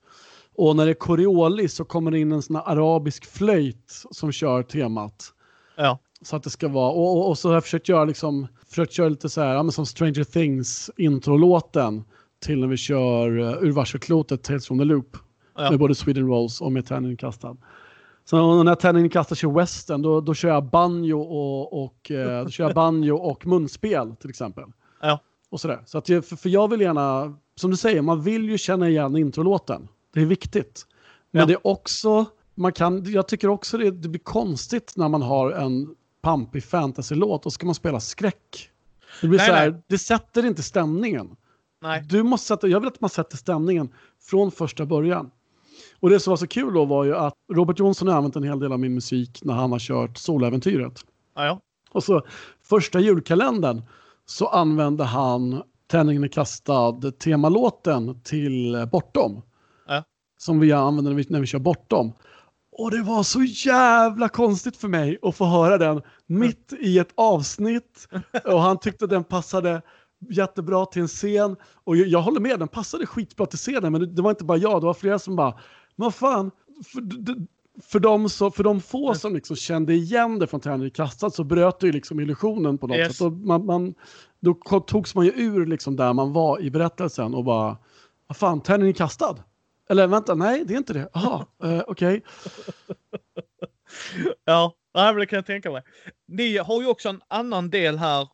Och när det är Coriolis så kommer det in en sån här arabisk flöjt som kör temat. Ja. Så att det ska vara, och, och, och så har jag försökt göra liksom, försökt köra lite så här, ja, men som Stranger Things introlåten till när vi kör uh, ur varselklotet Tales from the Loop. Ja. Med både Sweden Rolls och med Tärningen kastad. Så när tärningen kastar sig i western då, då kör jag banjo och, och, eh, då kör jag banjo och munspel till exempel. Ja. Och sådär. Så att, för, för jag vill gärna, som du säger, man vill ju känna igen introlåten. Det är viktigt. Men ja. det är också, man kan, jag tycker också det, det blir konstigt när man har en pampig fantasy-låt och ska man spela skräck. Det blir nej, så här, det sätter inte stämningen. Nej. Du måste sätta, jag vill att man sätter stämningen från första början. Och det som var så kul då var ju att Robert Johnson har använt en hel del av min musik när han har kört Soläventyret. Ja, ja. Och så första julkalendern så använde han Tändningen är kastad temalåten till Bortom. Ja. Som vi använder när vi, när vi kör Bortom. Och det var så jävla konstigt för mig att få höra den mitt i ett avsnitt. Och han tyckte den passade jättebra till en scen. Och jag, jag håller med, den passade skitbra till scenen. Men det, det var inte bara jag, det var flera som bara, men vad fan, för, d- för de, så, för de få som liksom kände igen det från Tärning kastad så bröt det ju liksom illusionen på något Yes. sätt. Och man, man, då togs man ju ur liksom där man var i berättelsen och bara, vad fan, Tärning kastad? Eller vänta, nej det är inte det. Jaha, eh, okej. Ja, det kan jag tänka mig. Ni har ju också en annan del här,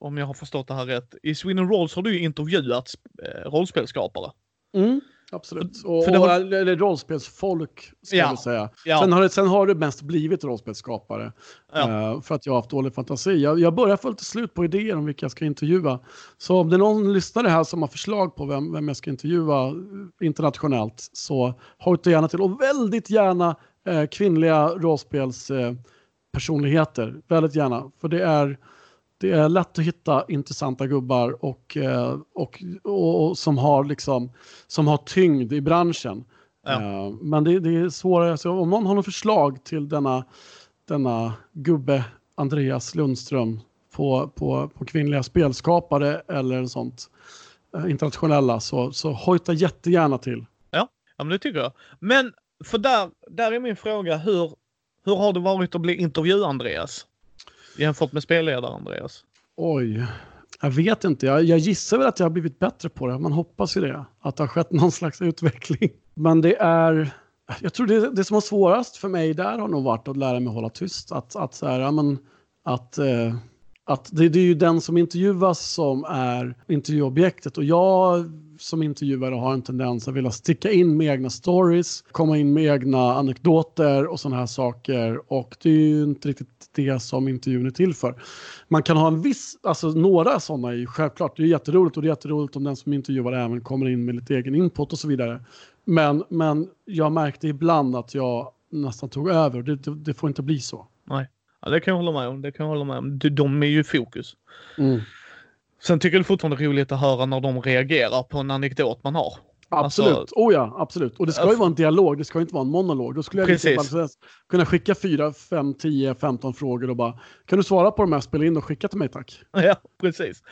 om jag har förstått det här rätt. I Sweden Rolls har du ju intervjuat eh, rollspelsskapare. Mm, absolut. Och, För det och, var- eller rollspelsfolk, ska Ja, jag säga. ja. Sen, har det, sen har det mest blivit rollspelsskapare. Ja. eh, för att jag har haft dålig fantasi. Jag, jag börjar få lite slut på idéer om vilka jag ska intervjua. Så om det är någon lyssnare här som har förslag på vem, vem jag ska intervjua eh, internationellt så hojta gärna till. Och väldigt gärna eh, kvinnliga rollspelspersonligheter. Personligheter. väldigt gärna. För det är, det är lätt att hitta intressanta gubbar och, eh, och, och, och som, har liksom, som har tyngd i branschen. Ja. Eh, men det, det är svårare. Så om någon har något förslag till denna, denna gubbe Andreas Lundström på, på, på kvinnliga spelskapare eller sånt eh, internationella så, så hojta jättegärna till. Ja, men det tycker jag. Men för där, där är min fråga, hur, hur har det varit att bli intervju-Andreas? Jämfört med spelledare-Andreas? Oj, jag vet inte. Jag, jag gissar väl att jag har blivit bättre på det. Man hoppas ju det. Att det har skett någon slags utveckling. Men det är... Jag tror det, det som var svårast för mig där har nog varit att lära mig hålla tyst. Att, att, så här, ja, men, att, eh, att det, det är ju den som intervjuas som är intervjuobjektet. Och jag som intervjuare har en tendens att vilja sticka in med egna stories, komma in med egna anekdoter och sådana här saker. Och det är ju inte riktigt det som intervjun är till för. Man kan ha en viss, alltså några sådana är ju självklart, det är jätteroligt och det är jätteroligt om den som intervjuar även kommer in med lite egen input och så vidare. Men, men jag märkte ibland att jag nästan tog över. Det, det, det får inte bli så. Nej. Ja, det kan jag hålla med om. Det kan jag hålla med om. De, de är ju i fokus. Mm. Sen tycker jag det är fortfarande roligt att höra när de reagerar på en anekdot man har. Absolut. Alltså- oh ja, absolut. Och det ska ju vara en dialog, det ska ju inte vara en monolog. Då skulle jag Precis. kunna skicka 4, 5, 10, 15 frågor och bara kan du svara på de här, spela in och skicka till mig tack. Ja, precis.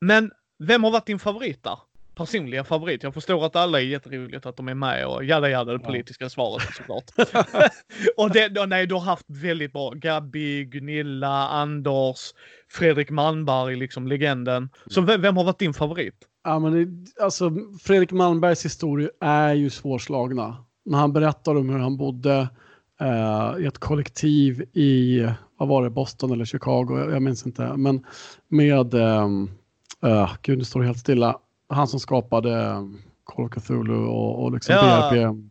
Men vem har varit din favorit där? Personliga favorit. Jag förstår att alla är jätteroligt att de är med och jada jada det politiska svaret såklart. och det, då, nej, du har haft väldigt bra. Gabby, Gunilla, Anders, Fredrik Malmberg, liksom legenden. Så vem, vem har varit din favorit? Ja, men det, alltså, Fredrik Malmbergs historier är ju svårslagna. När han berättar om hur han bodde eh, i ett kollektiv i, vad var det, Boston eller Chicago, jag, jag minns inte. Men med, ehm, eh, gud nu står det helt stilla, han som skapade um, Call of Cthulhu och, och liksom Ja. BRP.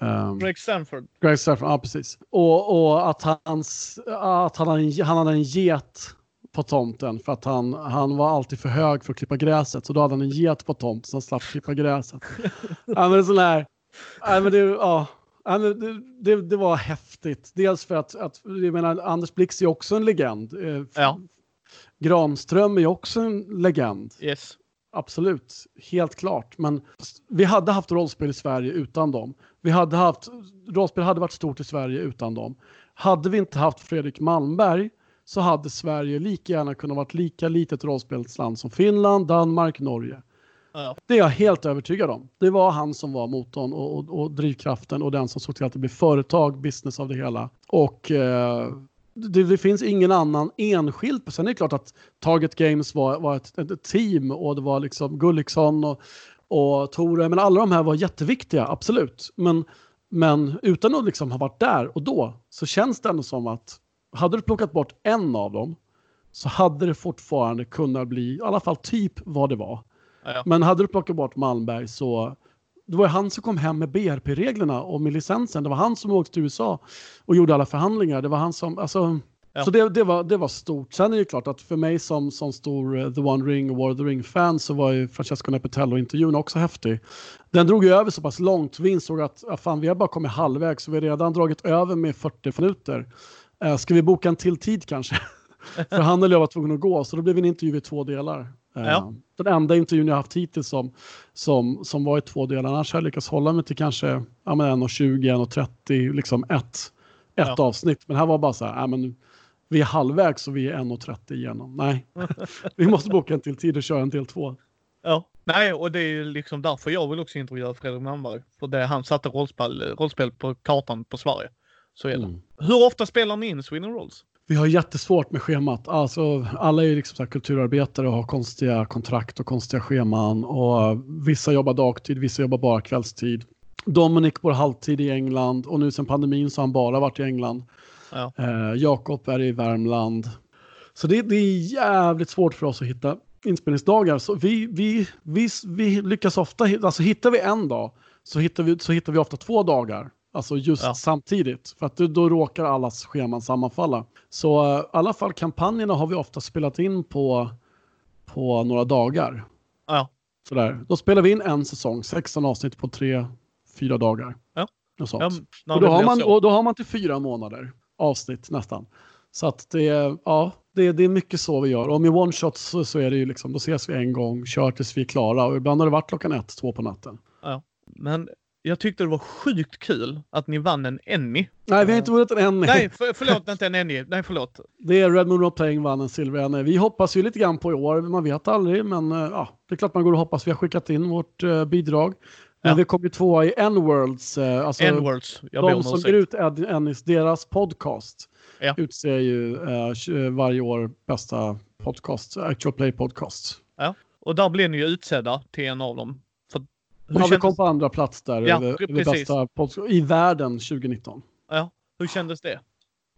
ehm, Greg Stanford. Greg Stefan, ja precis. Och, och att, hans, att han, hade en, han hade en get på tomten för att han, han var alltid för hög för att klippa gräset. Så då hade han en get på tomten så han slapp klippa gräset. ja, men sån här, ja, men det, ja, ja, men det, det, det var häftigt. Dels för att, att jag menar, Anders Blix är också en legend. Eh, Ja. Granström är också en legend. Yes. Absolut, helt klart. Men vi hade haft rollspel i Sverige utan dem. Vi hade haft, rollspel hade varit stort i Sverige utan dem. Hade vi inte haft Fredrik Malmberg så hade Sverige lika gärna kunnat vara ett lika litet rollspelsland som Finland, Danmark, Norge. Ja. Det är jag helt övertygad om. Det var han som var motorn och, och, och drivkraften och den som såg till att det blev företag, business av det hela. Och eh, det, det finns ingen annan enskild. Sen är det klart att Target Games var, var ett, ett team och det var liksom Gulliksson och, och Tore. Men alla de här var jätteviktiga, absolut. Men, men utan att liksom ha varit där och då så känns det ändå som att hade du plockat bort en av dem så hade det fortfarande kunnat bli i alla fall typ vad det var. Ja. Men hade du plockat bort Malmberg så det var ju han som kom hem med BRP-reglerna och med licensen. Det var han som åkte till USA och gjorde alla förhandlingar. Det var han som, alltså, Ja. Så det, det, var, det var stort. Sen är det klart att för mig som, som stor uh, The One Ring War of the Ring-fan så var ju Francesco Nepitello-intervjun också häftig. Den drog ju över så pass långt. Vi insåg att ja, fan, vi har bara kommit halvvägs så vi har redan dragit över med 40 minuter. Uh, ska vi boka en till tid kanske? för han eller jag var tvungen att gå, så då blev en intervju i två delar. Ja. Den enda intervjun jag haft hittills som, som, som var i två delar. Annars har jag lyckats hålla mig till kanske ja, 1.20, 1.30, liksom ett, ett ja. avsnitt. Men här var bara så här, ja, men vi är halvvägs och vi är 1.30 igenom. Nej, vi måste boka en till tid och köra en del två. Ja, nej, och det är liksom därför jag vill också intervjua Fredrik Malmberg. För det han satte rollspel, rollspel på kartan på Sverige. Så är det. Mm. Hur ofta spelar ni in Sweden Rolls? Vi har jättesvårt med schemat. Alltså, alla är liksom så kulturarbetare och har konstiga kontrakt och konstiga scheman. Och vissa jobbar dagtid, vissa jobbar bara kvällstid. Dominic bor halvtid i England och nu sen pandemin så har han bara varit i England. Ja. Eh, Jakob är i Värmland. Så det, det, är jävligt svårt för oss att hitta inspelningsdagar. Så vi, vi, vi, vi lyckas ofta, alltså hittar vi en dag så hittar vi, så hittar vi ofta två dagar. Alltså just ja. samtidigt, för att då, råkar allas scheman sammanfalla. Så uh, i alla fall kampanjerna har vi ofta spelat in på, på några dagar. Ja. Sådär. Då spelar vi in en säsong, 16 avsnitt på tre, fyra dagar. Ja. Och, sånt. Ja, och, då har man, och då har man till fyra månader avsnitt nästan. Så att det, ja, det, det är mycket så vi gör. Och med one-shots så, så, är det ju liksom, då ses vi en gång, kör tills vi är klara. Och ibland har det varit klockan ett, två på natten. Ja. Men jag tyckte det var sjukt kul att ni vann en Emmy. Nej, vi har inte vunnit en Emmy. Nej, för, förlåt, inte en Emmy. Nej, förlåt. Det är Red Moon Rock Playing vann en silver. Vi hoppas ju lite grann på i år, man vet aldrig, men eh, ja, det är klart man går och hoppas. Vi har skickat in vårt uh, bidrag. Men ja. vi kom ju tvåa i N-Worlds. Uh, alltså N-Worlds, jag De som ger ut Ennis, deras podcast, ja. utser ju uh, varje år bästa podcast, actual play podcast. Ja, och där blev ni ju utsedda till en av dem. Hur ja, vi kom på andra plats där ja, över, över bästa podcast i världen 2019. Ja, hur kändes det?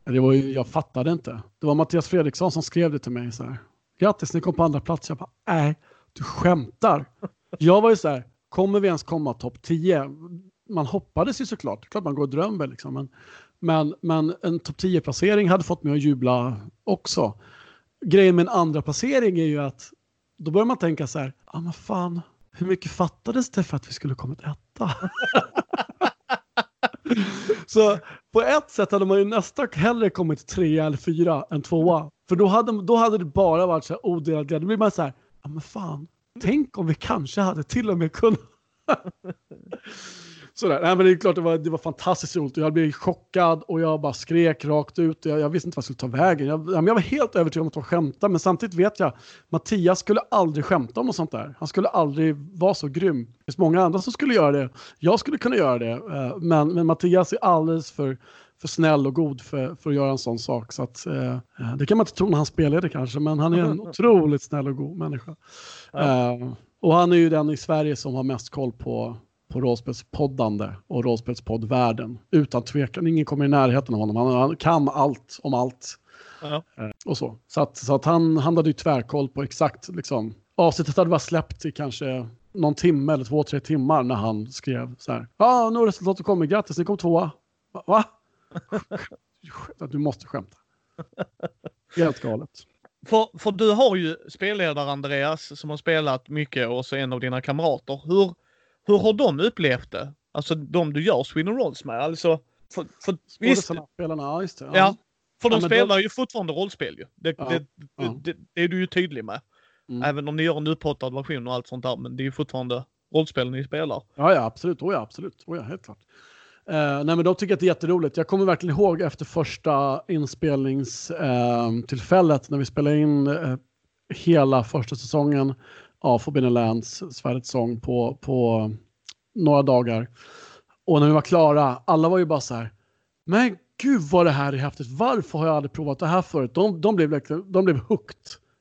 Det var ju, jag fattade inte. Det var Mattias Fredriksson som skrev det till mig så här. Grattis, ni kom på andra plats. Jag bara, nej, du skämtar. Jag var ju så här, kommer vi ens komma topp 10? Man hoppades ju såklart, klart man går och drömmer liksom. Men, men, men en topp 10-placering hade fått mig att jubla också. Grejen med en andra placering är ju att då börjar man tänka så här, ja ah, men fan, hur mycket fattades det för att vi skulle kommit etta? så på ett sätt hade man ju nästan hellre kommit trea eller fyra än tvåa. För då hade, då hade det bara varit så här odelad glädje. Då blir man så här, ja men fan, tänk om vi kanske hade till och med kunnat. Sådär. Nej, men det är klart det var, det var fantastiskt roligt. Jag blev chockad och jag bara skrek rakt ut. Jag, jag visste inte vad jag skulle ta vägen. Jag, jag var helt övertygad om att de skämtade, men samtidigt vet jag Mattias skulle aldrig skämta om något sånt där. Han skulle aldrig vara så grym. Det finns många andra som skulle göra det. Jag skulle kunna göra det, eh, men, men Mattias är alldeles för för snäll och god för, för att göra en sån sak. Så att, eh, det kan man inte tro när han spelade kanske, men han är en otroligt snäll och god människa. Ja. Eh, och han är ju den i Sverige som har mest koll på, på rollspelspoddande och rollspelspoddvärlden. Utan tvekan, ingen kommer i närheten av honom. Han, han kan allt om allt. Ja. Eh, och så. Så, att, så att han, han hade ju tvärkoll på exakt, liksom, avsnittet hade bara släppt i kanske någon timme eller två, tre timmar när han skrev så här. Ja, ah, nu har resultatet kommit, grattis, ni kom tvåa. Va? Va? du måste skämta. Helt galet. För, för du har ju spelledare Andreas som har spelat mycket och så en av dina kamrater. Hur, hur har de upplevt det? Alltså de du gör Sweden Rolls med. Alltså, för, för, visst, spelarna, ja just det. Ja. ja för de ja, spelar de... ju fortfarande rollspel ju. Det, ja, det, ja. det, det, är du ju tydlig med. Mm. Även om ni gör en upphottad version och allt sånt där. Men det är ju fortfarande rollspel ni spelar. Ja, ja absolut. Oh, ja, absolut. Oh, ja, helt klart. Uh, nej, men de tycker att det är jätteroligt. Jag kommer verkligen ihåg efter första inspelningstillfället uh, när vi spelade in uh, hela första säsongen av Forbidden Lands, Svärdets sång, på, på några dagar. Och när vi var klara, alla var ju bara så här, men gud vad det här är häftigt, varför har jag aldrig provat det här förut? De, de, blev, de blev hooked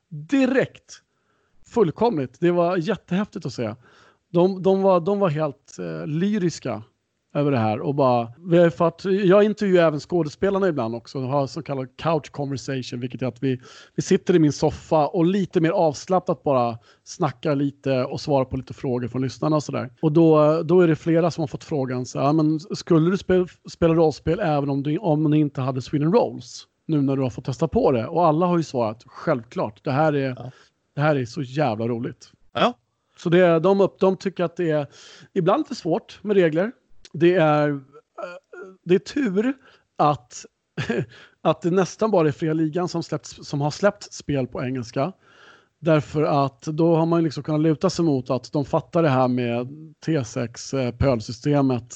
direkt. Fullkomligt. Det var jättehäftigt att se. De, de, var, de var helt eh, lyriska över det här och bara, för att jag intervjuar även skådespelarna ibland också och har så kallad couch conversation, vilket är att vi, vi sitter i min soffa och lite mer avslappnat bara snackar lite och svarar på lite frågor från lyssnarna och sådär. Och då, då är det flera som har fått frågan så ja, men skulle du spela, spela rollspel även om du, om ni inte hade Sweden Rolls? nu när du har fått testa på det? Och alla har ju svarat självklart. Det här är, ja. det här är så jävla roligt. Ja. Så det, de, upp, de tycker att det är ibland för svårt med regler. Det är, eh, det är tur att, att det nästan bara är Fria Ligan som, släppt, som har släppt spel på engelska. Därför att då har man liksom kunnat luta sig mot att de fattar det här med T6 eh, pölsystemet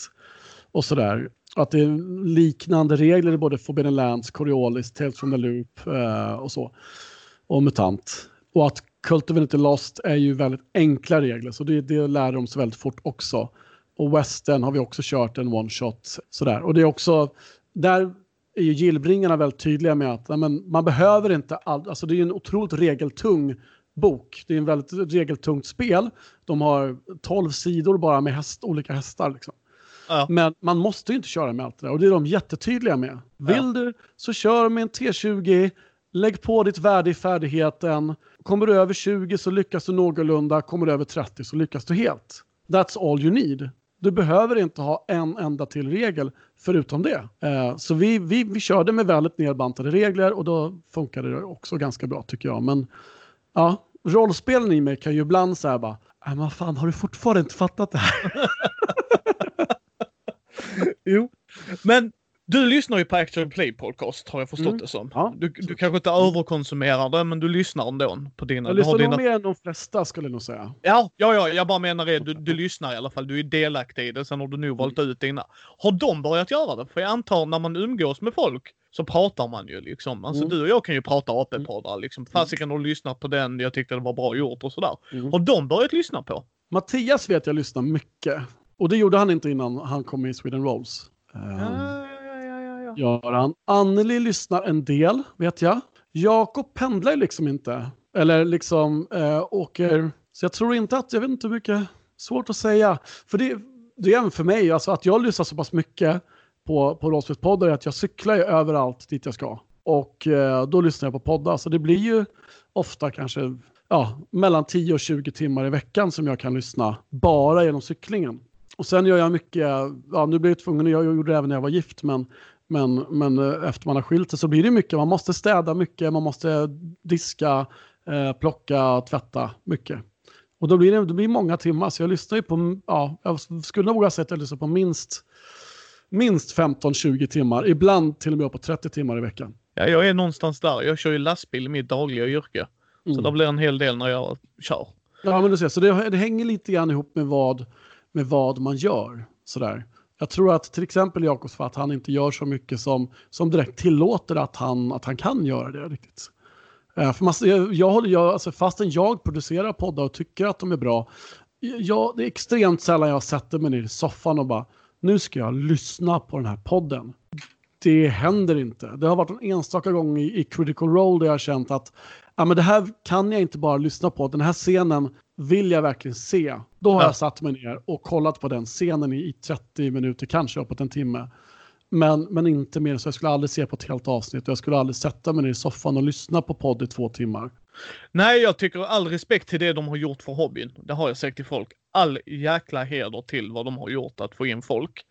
och sådär. Att det är liknande regler i både Forbidden Lands, Coriolis, Tales from the Loop eh, och så. Och MUTANT. Och att Cult of Infinity Lost är ju väldigt enkla regler, så det, det lär de sig väldigt fort också. Och Western har vi också kört en one-shot sådär. Och det är också, där är ju gillbringarna väldigt tydliga med att men, man behöver inte all, alltså det är en otroligt regeltung bok. Det är en väldigt regeltungt spel. De har 12 sidor bara med häst, olika hästar. Liksom. Ja. Men man måste ju inte köra med allt det där och det är de jättetydliga med. Vill ja. du så kör med en T20, lägg på ditt värde i färdigheten. Kommer du över 20 så lyckas du någorlunda, kommer du över 30 så lyckas du helt. That's all you need. Du behöver inte ha en enda till regel förutom det. Eh, så vi, vi, vi körde med väldigt nedbantade regler och då funkade det också ganska bra tycker jag. Men ja, rollspelen i mig kan ju ibland säga bara, äh, men fan har du fortfarande inte fattat det här? jo, men du lyssnar ju på Action Play Podcast har jag förstått mm. det som. Ja. Du, du kanske inte överkonsumerar det men du lyssnar ändå på dina... Jag lyssnar nog dina... mer än de flesta skulle jag nog säga. Ja, ja, ja jag bara menar det. Du, du lyssnar i alla fall. Du är delaktig i det. Sen har du nog valt ut dina. Har de börjat göra det? För jag antar när man umgås med folk så pratar man ju liksom. Alltså mm. du och jag kan ju prata AP-poddar liksom. Mm. Fasiken har lyssnat på den, jag tyckte det var bra gjort och sådär. Mm. Har de börjat lyssna på? Mattias vet jag lyssnar mycket. Och det gjorde han inte innan han kom med i Sweden Rolls. Um, ja, Göran, Anneli lyssnar en del, vet jag. Jakob pendlar liksom inte. Eller liksom eh, åker. Så jag tror inte att, jag vet inte hur mycket, svårt att säga. För det, det är även för mig, alltså att jag lyssnar så pass mycket på, på rollspelspoddar är att jag cyklar ju överallt dit jag ska. Och eh, då lyssnar jag på poddar. Så det blir ju ofta kanske ja, mellan 10 och 20 timmar i veckan som jag kan lyssna bara genom cyklingen. Och sen gör jag mycket, ja nu blir jag tvungen, jag gjorde det även när jag var gift, men, men, men eh, efter man har skilt sig så blir det mycket. Man måste städa mycket, man måste diska, eh, plocka, tvätta mycket. Och då blir det, det blir många timmar, så jag lyssnar ju på, ja, jag skulle våga säga att jag lyssnar på minst minst 15-20 timmar, ibland till och med på 30 timmar i veckan. Ja, jag är någonstans där. Jag kör ju lastbil i mitt dagliga yrke. Mm. Så det blir en hel del när jag kör. Ja, men du ser, så det, det hänger lite grann ihop med vad, med vad man gör. Sådär. Jag tror att till exempel Jakobs för att han inte gör så mycket som, som direkt tillåter att han, att han kan göra det riktigt. Eh, för man, jag, jag, jag, alltså, fastän jag producerar poddar och tycker att de är bra, jag, det är extremt sällan jag sätter mig ner i soffan och bara nu ska jag lyssna på den här podden. Det händer inte. Det har varit en enstaka gång i, i Critical Role där jag har känt att ja, men det här kan jag inte bara lyssna på. Den här scenen vill jag verkligen se. Då har ja. jag satt mig ner och kollat på den scenen i, i 30 minuter, kanske uppåt en timme. Men, men inte mer, så jag skulle aldrig se på ett helt avsnitt. Jag skulle aldrig sätta mig ner i soffan och lyssna på podd i två timmar. Nej, jag tycker all respekt till det de har gjort för hobbyn. Det har jag sagt till folk. All jäkla heder till vad de har gjort att få in folk.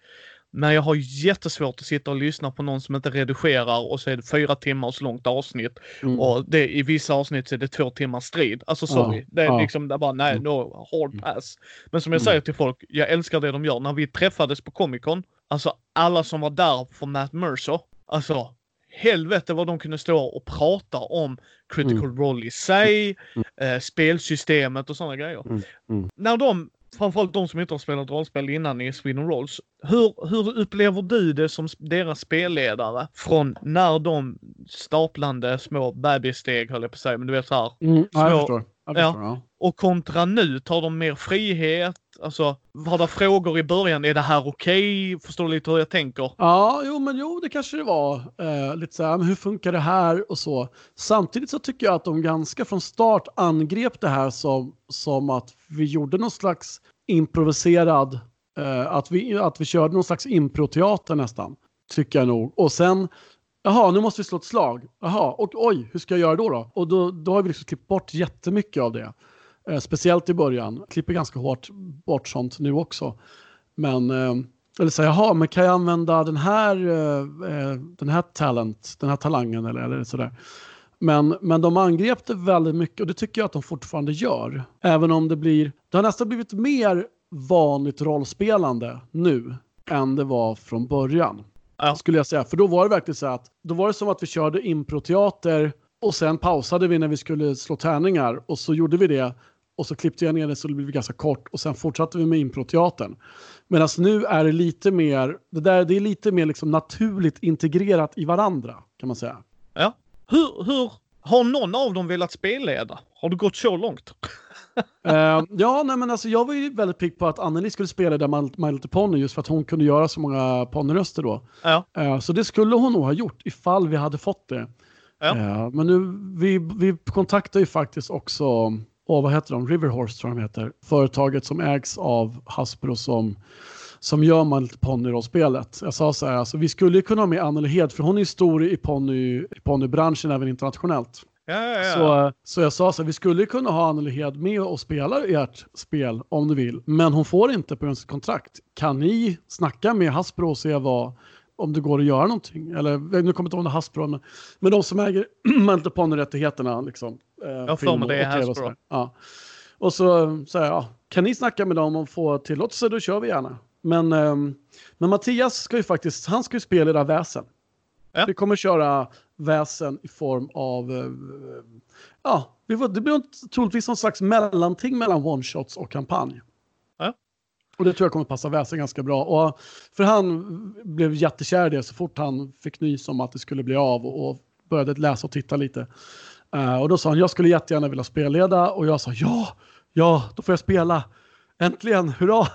Men jag har jättesvårt att sitta och lyssna på någon som inte redigerar och så är det fyra timmars långt avsnitt. Mm. Och det, i vissa avsnitt så är det två timmars strid. Alltså sorry. Ja, det är ja. liksom, det är bara nej, mm. no, hard mm. pass. Men som jag mm. säger till folk, jag älskar det de gör. När vi träffades på Comic Con, alltså alla som var där för Matt Mercer, alltså helvete vad de kunde stå och prata om critical mm. role i sig, mm. eh, spelsystemet och sådana grejer. Mm. mm. När de, framförallt de som inte har spelat rollspel innan i Sweden Rolls, hur, hur upplever du det som deras spelledare från när de staplande små bebissteg höll jag på att säga, men du vet så här. Mm, små, ja, jag förstår. Jag förstår ja. Och kontra nu, tar de mer frihet? Alltså, var det frågor i början? Är det här okej? Okay? Förstår du lite hur jag tänker? Ja, jo, men jo, det kanske det var. Eh, lite så här, men hur funkar det här och så. Samtidigt så tycker jag att de ganska från start angrep det här som, som att vi gjorde någon slags improviserad, eh, att, vi, att vi körde någon slags improteater nästan. Tycker jag nog. Och sen Jaha, nu måste vi slå ett slag. Jaha, och oj, hur ska jag göra då? då? Och då, då har vi liksom klippt bort jättemycket av det. Eh, speciellt i början. Klipper ganska hårt bort sånt nu också. Men, eh, eller säga, jaha, men kan jag använda den här, eh, den här talent, den här talangen eller, eller sådär. Men, men de angrep det väldigt mycket och det tycker jag att de fortfarande gör. Även om det blir, det har nästan blivit mer vanligt rollspelande nu än det var från början. Ja. Skulle jag säga. För då var det verkligen så att, då var det som att vi körde improteater och sen pausade vi när vi skulle slå tärningar och så gjorde vi det och så klippte jag ner det så det blev ganska kort och sen fortsatte vi med improteatern. Medan nu är det lite mer, det där det är lite mer liksom naturligt integrerat i varandra kan man säga. Ja. Hur, hur har någon av dem velat spelleda? Har det gått så långt? uh, ja, nej men alltså jag var ju väldigt pigg på att Anneli skulle spela där My Little Pony just för att hon kunde göra så många ponnyröster då. Ja. Uh, så det skulle hon nog ha gjort ifall vi hade fått det. Ja. Uh, men nu, vi, vi kontaktar ju faktiskt också, oh, vad heter de, Riverhorse tror jag de heter, företaget som ägs av Hasbro som som gör man lite ponnyrollspelet. Jag sa så här, alltså, vi skulle kunna ha med Anneli Hed, för hon är stor i, ponny, i ponnybranschen även internationellt. Ja, ja, ja. Så, så jag sa så här, vi skulle kunna ha Anneli Hed med och spela ert spel om du vill, men hon får inte på sitt kontrakt. Kan ni snacka med Hasbro och se vad, om det går att göra någonting? Eller nu kommer jag inte ihåg det Hasbro, men, men de som äger Mantle Pony-rättigheterna. Liksom, eh, jag får med det är Hasbro. Ja. Och så jag, ja, kan ni snacka med dem och få tillåtelse, då kör vi gärna. Men, um, men Mattias ska ju faktiskt, han ska ju spela det där väsen. Ja. Vi kommer köra väsen i form av, uh, ja, det blir troligtvis någon slags mellanting mellan one-shots och kampanj. Och det tror jag kommer passa väsen ganska bra. Och, för han blev jättekär i det så fort han fick nys om att det skulle bli av och, och började läsa och titta lite. Uh, och då sa han, jag skulle jättegärna vilja spelleda och jag sa ja, ja, då får jag spela. Äntligen, hurra!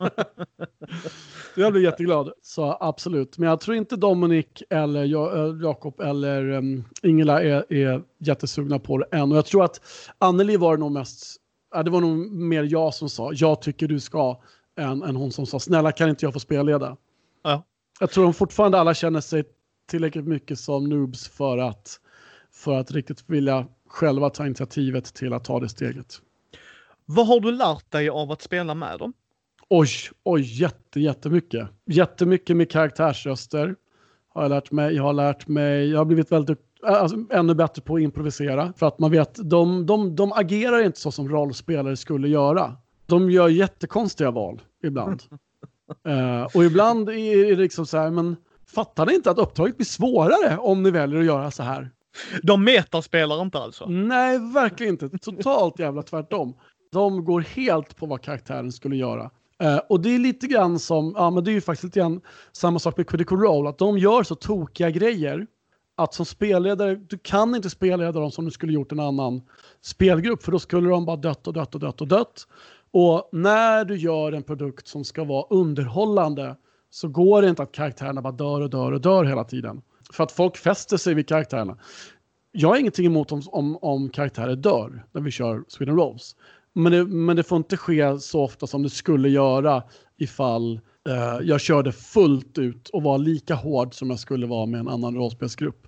jag blev jätteglad, så absolut. Men jag tror inte Dominik eller eh, Jakob eller um, Ingela är, är jättesugna på det än. Och jag tror att Anneli var nog mest, äh, det var nog mer jag som sa, jag tycker du ska, än, än hon som sa, snälla kan inte jag få spelleda? Ja. Jag tror de fortfarande alla känner sig tillräckligt mycket som noobs för att, för att riktigt vilja själva ta initiativet till att ta det steget. Vad har du lärt dig av att spela med dem? Oj, oj, jätte, jättemycket. Jättemycket med karaktärsröster har jag lärt mig. Jag har lärt mig, jag har blivit väldigt alltså, ännu bättre på att improvisera. För att man vet, de, de, de agerar inte så som rollspelare skulle göra. De gör jättekonstiga val ibland. uh, och ibland är det liksom så här, men fattar ni inte att uppdraget blir svårare om ni väljer att göra så här? De metaspelar inte alltså? Nej, verkligen inte. Totalt jävla tvärtom. De går helt på vad karaktären skulle göra. Uh, och det är lite grann som, ja men det är ju faktiskt lite grann samma sak med Critical Role, att de gör så tokiga grejer att som spelledare, du kan inte spelleda dem som du skulle gjort en annan spelgrupp, för då skulle de bara dött och dött och dött och dött. Och när du gör en produkt som ska vara underhållande så går det inte att karaktärerna bara dör och dör och dör hela tiden. För att folk fäster sig vid karaktärerna. Jag har ingenting emot om, om, om karaktärer dör när vi kör Sweden Rolls. Men det, men det får inte ske så ofta som det skulle göra ifall eh, jag körde fullt ut och var lika hård som jag skulle vara med en annan rollspelsgrupp.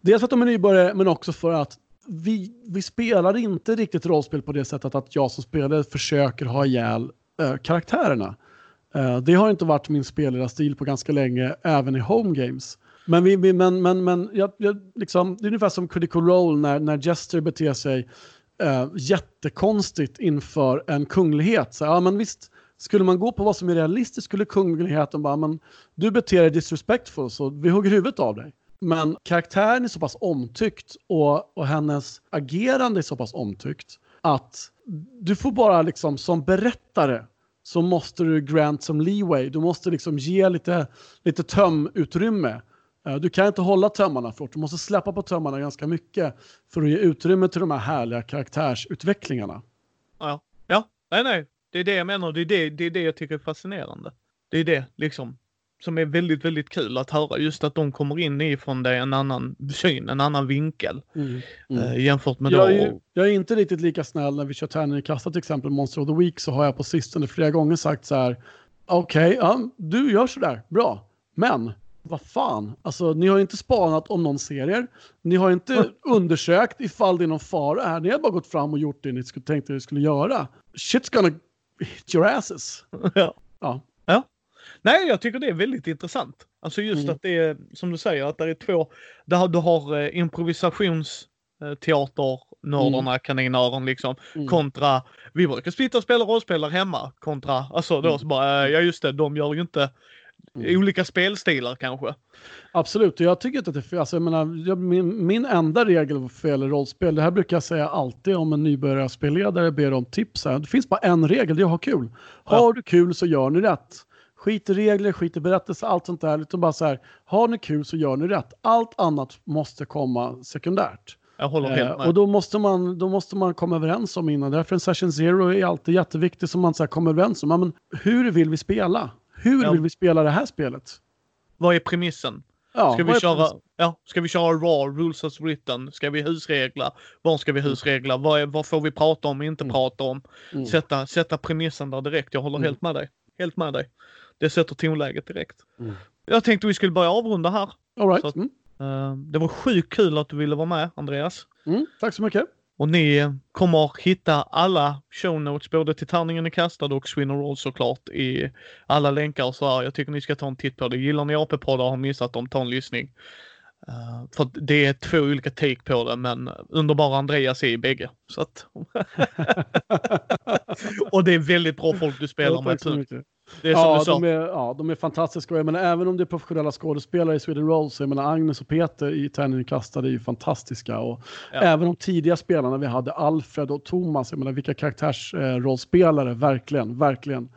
Dels för att de är nybörjare, men också för att vi, vi spelar inte riktigt rollspel på det sättet att jag som spelare försöker ha ihjäl äh, karaktärerna. Äh, det har inte varit min spelledarstil på ganska länge, även i home games. Men, vi, vi, men, men, men jag, jag, liksom, det är ungefär som Critical Role när, när Jester beter sig äh, jättekonstigt inför en kunglighet. Så, ja, men visst, skulle man gå på vad som är realistiskt skulle kungligheten bara, men du beter dig disrespectful så vi hugger huvudet av dig. Men karaktären är så pass omtyckt och, och hennes agerande är så pass omtyckt att du får bara liksom som berättare så måste du grant som leeway. Du måste liksom ge lite, lite tömutrymme eh, du kan inte hålla tömmarna för Du måste släppa på tömmarna ganska mycket för att ge utrymme till de här härliga karaktärsutvecklingarna. Ja, ja. nej, nej. Det är det jag menar. Det är det, det är det jag tycker är fascinerande. Det är det liksom som är väldigt, väldigt kul att höra. Just att de kommer in ifrån det en annan syn, en annan vinkel mm, mm. Äh, jämfört med jag då. Är, jag är inte riktigt lika snäll när vi kör tärning i kassa till exempel Monster of the Week så har jag på sistone flera gånger sagt så här. Okej, okay, ja, du gör så där, bra. Men vad fan, alltså ni har inte spanat om någon ser er. Ni har inte undersökt ifall det är någon fara här. Ni har bara gått fram och gjort det ni skulle, tänkte att ni skulle göra. Shit's gonna hit your asses. Ja. ja. Nej, jag tycker det är väldigt intressant. Alltså just mm. att det är, som du säger, att det är två, där du har eh, improvisationsteater, nördarna, mm. kaninöron liksom, mm. kontra, vi brukar sitta och spela rollspel hemma, kontra, alltså då mm. så bara, ja just det, de gör ju inte Mm. olika spelstilar kanske. Absolut, och jag tycker inte att det är fel. Alltså, jag menar, min, min enda regel för gäller rollspel, det här brukar jag säga alltid om en nybörjarspelledare ber om tips. Här. Det finns bara en regel, det är att ha kul. Har ja. du kul så gör ni rätt. Skit i regler, skit i berättelser, allt sånt där. Utan bara så här, har ni kul så gör ni rätt. Allt annat måste komma sekundärt. Jag håller helt eh, med. och då måste, man, då måste man komma överens om innan. Därför en session zero är alltid jätteviktig som man så kommer överens om. men, hur vill vi spela? Hur ja. vill vi spela det här spelet? Vad är premissen? Ja, ska, vi köra, ja, ska vi köra raw, rules as written? Ska vi husregla? Var ska vi mm. husregla? Vad, är, vad får vi prata om inte mm. prata om? Mm. Sätta, sätta premissen där direkt. Jag håller mm. helt med dig. Helt med dig. Det sätter tonläget direkt. Mm. Jag tänkte vi skulle börja avrunda här. All right. Att, uh, det var sjukt kul att du ville vara med, Andreas. Mm, tack så mycket. Och ni kommer hitta alla show notes både till Tärningen är kastad och Swin Roll såklart i alla länkar och så här. Jag tycker ni ska ta en titt på det. Gillar ni AP-poddar och har missat dem, ta en lyssning. Uh, för det är två olika take på det men underbara Andreas är i bägge. Så att... och det är väldigt bra folk du spelar med. Det är ja, de är, ja, de är fantastiska. Jag menar, även om det är professionella skådespelare i Sweden Roll så jag menar, Agnes och Peter i Tärningen kastade är ju fantastiska. Och ja. Även de tidiga spelarna vi hade, Alfred och Thomas, jag menar vilka karaktärsrollspelare, eh, verkligen, verkligen.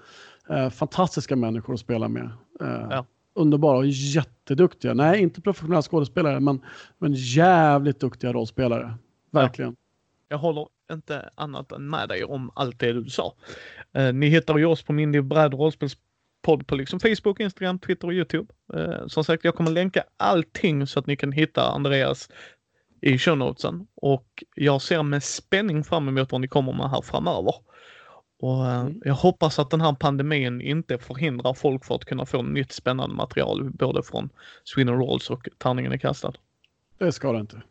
Eh, fantastiska människor att spela med. Eh, ja. Underbara och jätteduktiga. Nej, inte professionella skådespelare, men, men jävligt duktiga rollspelare. Verkligen. Jag håller inte annat än med dig om allt det du sa. Eh, ni hittar ju oss på Mindy Brad rollspelspodd på liksom Facebook, Instagram, Twitter och Youtube. Eh, som sagt, jag kommer länka allting så att ni kan hitta Andreas i show notesen och jag ser med spänning fram emot vad ni kommer med här framöver. Och eh, mm. jag hoppas att den här pandemin inte förhindrar folk för att kunna få nytt spännande material både från Sweden Rolls och Tärningen är kastad. Det ska det inte.